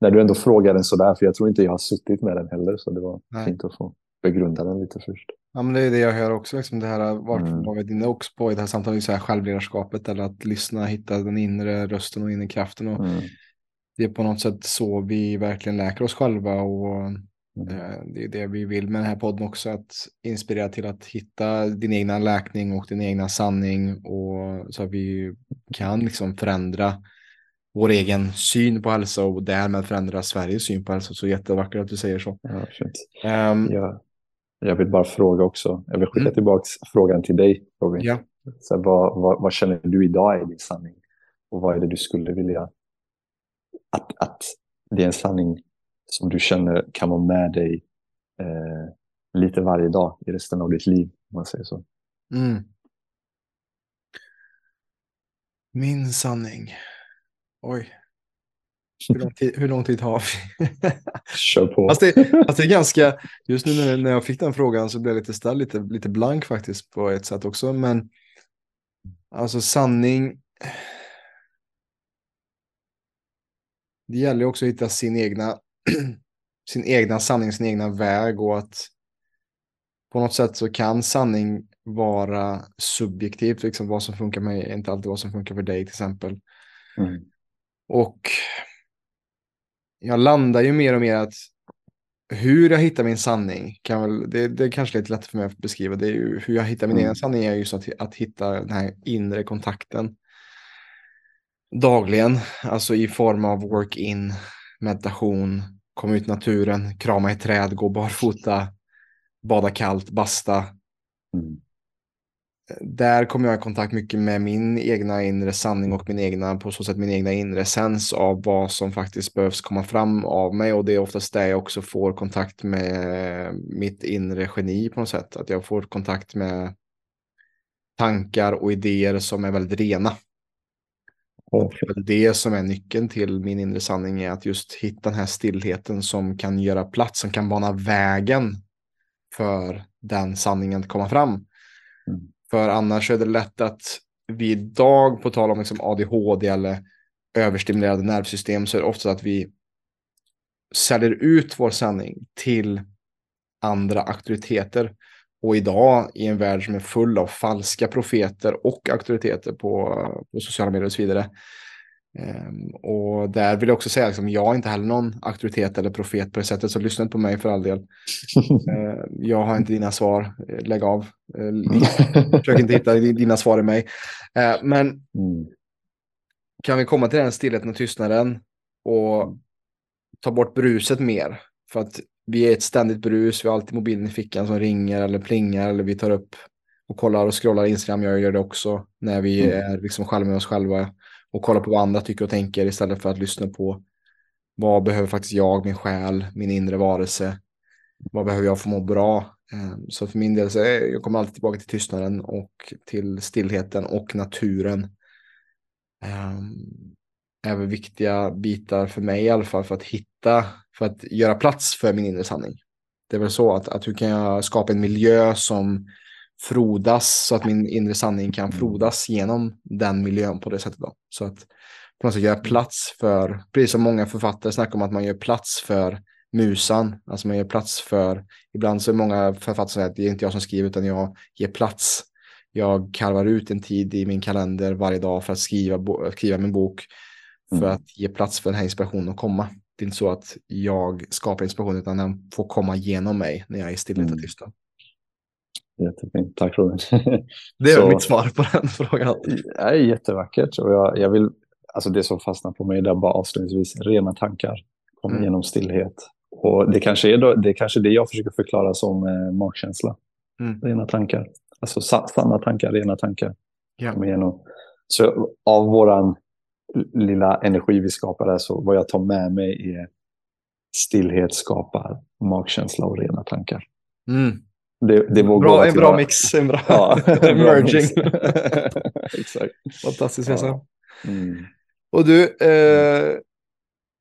När du ändå frågar den sådär, för jag tror inte jag har suttit med den heller, så det var Nej. fint att få begrunda den lite först. Ja, men det är det jag hör också, liksom det här, vart Mm. var vi dina också på i det här samtalet, så här självledarskapet eller att lyssna, hitta den inre rösten och inre kraften. Och Mm. Det är på något sätt så vi verkligen läker oss själva och Mm. eh, det är det vi vill med den här podden också, att inspirera till att hitta din egna läkning och din egna sanning och så att vi kan liksom förändra vår egen syn på hälsa och därmed förändra Sveriges syn på hälsa. Så jättevackert att du säger så. Ja, fint. Ehm, Jag, jag vill bara fråga också. Jag vill skicka Mm. tillbaka frågan till dig, Robin. ja. Så här, vad, vad, vad känner du idag är din sanning? Och vad är det du skulle vilja att, att det är en sanning som du känner kan vara med dig eh, lite varje dag i resten av ditt liv, om man säger så. Mm. Min sanning. Oj. Hur lång tid, hur lång tid har vi? (laughs) Kör på. Fast det, fast det är ganska, (laughs) just nu när, när jag fick den frågan så blev jag lite ställd, lite, lite blank faktiskt på ett sätt också. Men alltså sanning. Det gäller också att hitta sin egna, (clears throat) sin egna sanning, sin egna väg och att på något sätt så kan sanning vara subjektivt, liksom vad som funkar med mig är inte alltid vad som funkar för dig till exempel. Mm. Och jag landar ju mer och mer att hur jag hittar min sanning, kan väl, det, det är kanske lite lätt för mig att beskriva, det är ju hur jag hittar min Mm. egen sanning är just att, att hitta den här inre kontakten dagligen, alltså i form av work-in, meditation, komma ut i naturen, krama i träd, gå barfota, bada kallt, basta. Mm. Där kommer jag i kontakt mycket med min egna inre sanning och min egna, på så sätt min egna inre essens av vad som faktiskt behövs komma fram av mig och det är oftast där jag också får kontakt med mitt inre geni på något sätt. Att jag får kontakt med tankar och idéer som är väldigt rena. Och, det som är nyckeln till min inre sanning är att just hitta den här stillheten som kan göra plats, som kan bana vägen för den sanningen att komma fram. Mm. För annars är det lätt att vi idag, på tal om liksom ADHD eller överstimulerade nervsystem, så är det ofta att vi säljer ut vår sanning till andra auktoriteter. Och idag i en värld som är full av falska profeter och auktoriteter på, på sociala medier och så vidare. Ehm, och där vill jag också säga, liksom, jag är inte heller någon auktoritet eller profet på det sättet, så lyssna inte på mig för all del. (laughs) Ehm, jag har inte dina svar, Eh, lägg av. (laughs) Eh, Försök inte hitta dina svar i mig. Men mm. kan vi komma till den stillheten och tystnaden och ta bort bruset mer? För att vi är ett ständigt brus, vi har alltid mobilen i fickan som ringer eller plingar eller vi tar upp och kollar och scrollar Instagram. Jag gör det också när vi Mm. är liksom själva med oss själva och kolla på vad andra tycker och tänker istället för att lyssna på vad behöver faktiskt jag, min själ, min inre varelse. Vad behöver jag för att må bra? Eh, så för min del så eh, jag kommer alltid tillbaka till tystnaden och till stillheten och naturen. Ehm, även viktiga bitar för mig i alla fall för att hitta, för att göra plats för min inre sanning. Det är väl så att, att hur kan jag skapa en miljö som frodas så att min inre sanning kan frodas genom den miljön på det sättet. Då. Så att på något sätt göra plats för, precis som många författare snackar om att man gör plats för musan, alltså man gör plats för, ibland så är många författare som säger att det är inte jag som skriver utan jag ger plats. Jag karvar ut en tid i min kalender varje dag för att skriva, skriva min bok för Mm. att ge plats för den här inspirationen att komma. Det är inte så att jag skapar inspiration utan den får komma genom mig när jag är stillhet och Mm. tystnad. Jättefint. Tack Robin. Det är Så- mitt svar på den (laughs) frågan. Det är jättevackert. Och jag, jag vill, alltså det som fastnar på mig där bara avslutningsvis, rena tankar kommer Mm. genom stillhet. Och det kanske är då, det är kanske det jag försöker förklara som eh, magkänsla. Mm. Rena tankar. Alltså sa, sanna tankar, rena tankar. Ja. Kommer igenom. Så av våran lilla energi vi skapar där, så vad jag tar med mig är stillhet skapar magkänsla och rena tankar. Mm. Det, det vågar Bra, en bra mix. En bra, Ja, (laughs) en bra merging. (laughs) Exakt. Fantastiskt Ja. Mm. Och du, eh,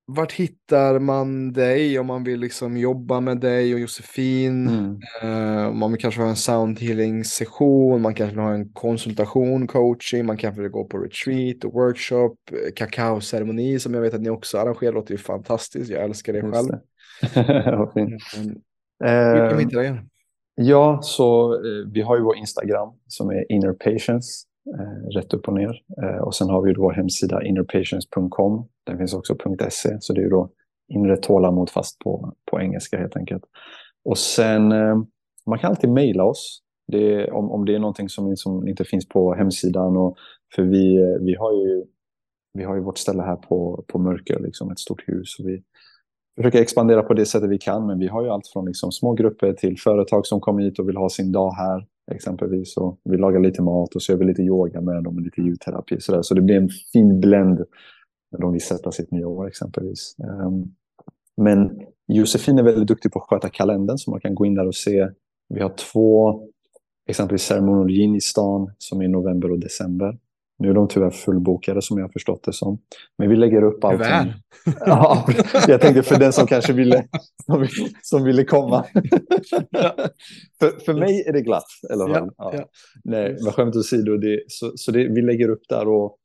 vart hittar man dig om man vill liksom jobba med dig och Josefin? Mm. Eh, man kanske har en sound healing session, man kanske vill ha en konsultation, coaching, man kanske vill gå på retreat och workshop, eh, kakaoceremoni som jag vet att ni också arrangerar, låter ju fantastiskt, jag älskar det Just själv. det. (laughs) Vad fint. Mm. Hur kan vi hitta dig? Ja, så eh, vi har ju vår Instagram som är Inner Patience, eh, rätt upp och ner. Eh, och sen har vi ju vår hemsida innerpatience.com. Den finns också .se, så det är ju då inre tålamod fast på, på engelska helt enkelt. Och sen, eh, man kan alltid mejla oss det, om, om det är någonting som, som inte finns på hemsidan. Och, för vi, eh, vi, har ju, vi har ju vårt ställe här på, på Mörker, liksom ett stort hus. Och vi, försöker expandera på det sättet vi kan. Men vi har ju allt från liksom små grupper till företag som kommer hit och vill ha sin dag här. Exempelvis. Och vi lagar lite mat och så gör vi lite yoga med dem och lite ljudterapi. Så, där. så det blir en fin blend när de vill sätta sitt nya år exempelvis. Ehm, men Josefin är väldigt duktig på att sköta kalendern så man kan gå in där och se. Vi har två exempelvis ceremonologin i stan som är i november och december. Nu är de tyvärr fullbokade som jag har förstått det som. Men vi lägger upp allting. Tyvärr? (laughs) Ja, jag tänkte för den som kanske ville, som, som ville komma. för, för mig är det glatt. Eller hur? Ja, ja. Nej, men skämt åsido, det, så, så det, vi lägger upp där och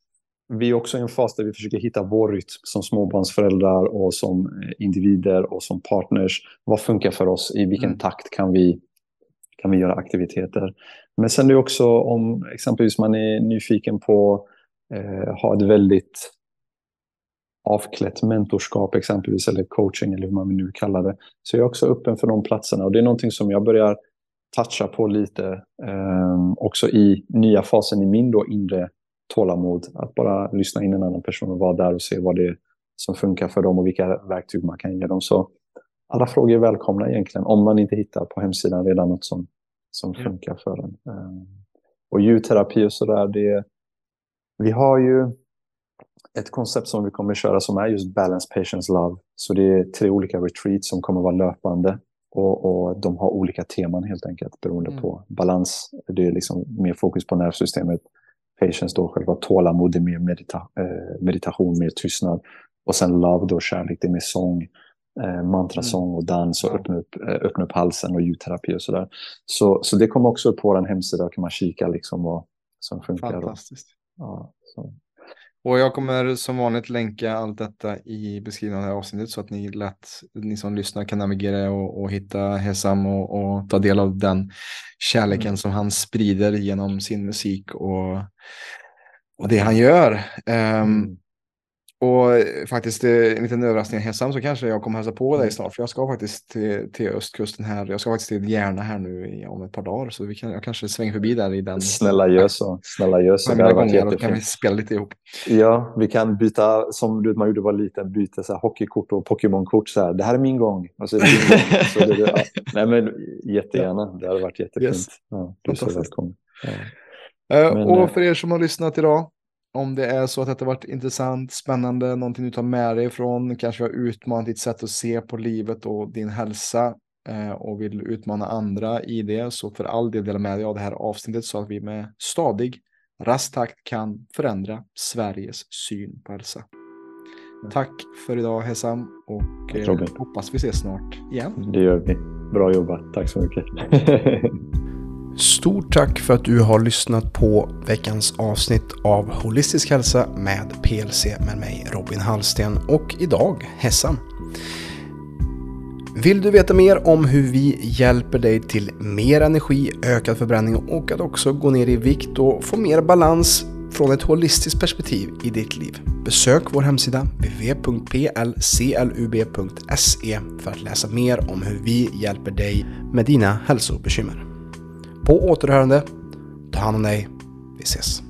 vi är också i en fas där vi försöker hitta vår rytm som småbarnsföräldrar och som eh, individer och som partners. Vad funkar för oss? I vilken Mm. takt kan vi, kan vi göra aktiviteter? Men sen är det också om exempelvis man är nyfiken på eh, ha ett väldigt avklätt mentorskap exempelvis eller coaching eller hur man nu kallar det. Så jag är också öppen för de platserna och det är någonting som jag börjar toucha på lite eh, också i nya fasen i min då inre tålamod. Att bara lyssna in en annan person och vara där och se vad det är som funkar för dem och vilka verktyg man kan ge dem. Så alla frågor är välkomna egentligen om man inte hittar på hemsidan redan något som, som Ja. funkar för en. Eh, och ljudterapi och sådär, det vi har ju ett koncept som vi kommer köra som är just Balance, Patience, Love. Så det är tre olika retreats som kommer vara löpande. Och, och de har olika teman helt enkelt beroende Mm. på balans. Det är liksom mer fokus på nervsystemet. Patience då själva tålamod, det är mer medita eh, meditation, mer tystnad. Och sen love då kärlek, det är mer sång, eh, mantrasång och dans och öppna upp, eh, öppna upp halsen och ljudterapi och sådär. Så, så det kommer också upp på vår hemsida, kan man kika liksom vad som funkar. Och, Fantastiskt. ja, så. Och jag kommer som vanligt länka allt detta i beskrivningen av det här avsnittet så att ni lätt, ni som lyssnar kan navigera och, och hitta Hesam och, och ta del av den kärleken Mm. som han sprider genom sin musik och, och det han gör. Ehm, Mm. Och eh, faktiskt eh, en liten överraskning Hesam så kanske jag kommer hälsa på dig Mm. snart. För jag ska faktiskt till, till östkusten här. Jag ska faktiskt till Järna här nu om ett par dagar. Så vi kan, jag kanske svänger förbi där i den. Snälla gör så. Snälla gör så. Det hade varit och kan vi jättefint. spela lite ihop. Ja, vi kan byta som du, man gjorde var liten, byta så här, hockeykort och Pokémonkort. Så här. Det här är min gång. Och så är det din gång. (laughs) Så det, ja. Nej, men jättegärna. Det hade varit jättefint. Yes. Ja, du är så välkommen. Ja. Eh, Men, och för er som har lyssnat idag, om det är så att detta varit intressant, spännande, någonting du tar med dig ifrån, kanske har utmanat ditt sätt att se på livet och din hälsa eh, och vill utmana andra i det, så för all del dela med dig av det här avsnittet så att vi med stadig, rask takt kan förändra Sveriges syn på hälsa. Tack för idag Hesam och eh, hoppas vi ses snart igen. Det gör vi. Bra jobbat. Tack så mycket. (laughs) Stort tack för att du har lyssnat på veckans avsnitt av Holistisk hälsa med PLC med mig Robin Hallsten och idag Hessan. Vill du veta mer om hur vi hjälper dig till mer energi, ökad förbränning och att också gå ner i vikt och få mer balans från ett holistiskt perspektiv i ditt liv? Besök vår hemsida www.plclub.se för att läsa mer om hur vi hjälper dig med dina hälsobekymmer. På återhörande, ta hand om dig, vi ses.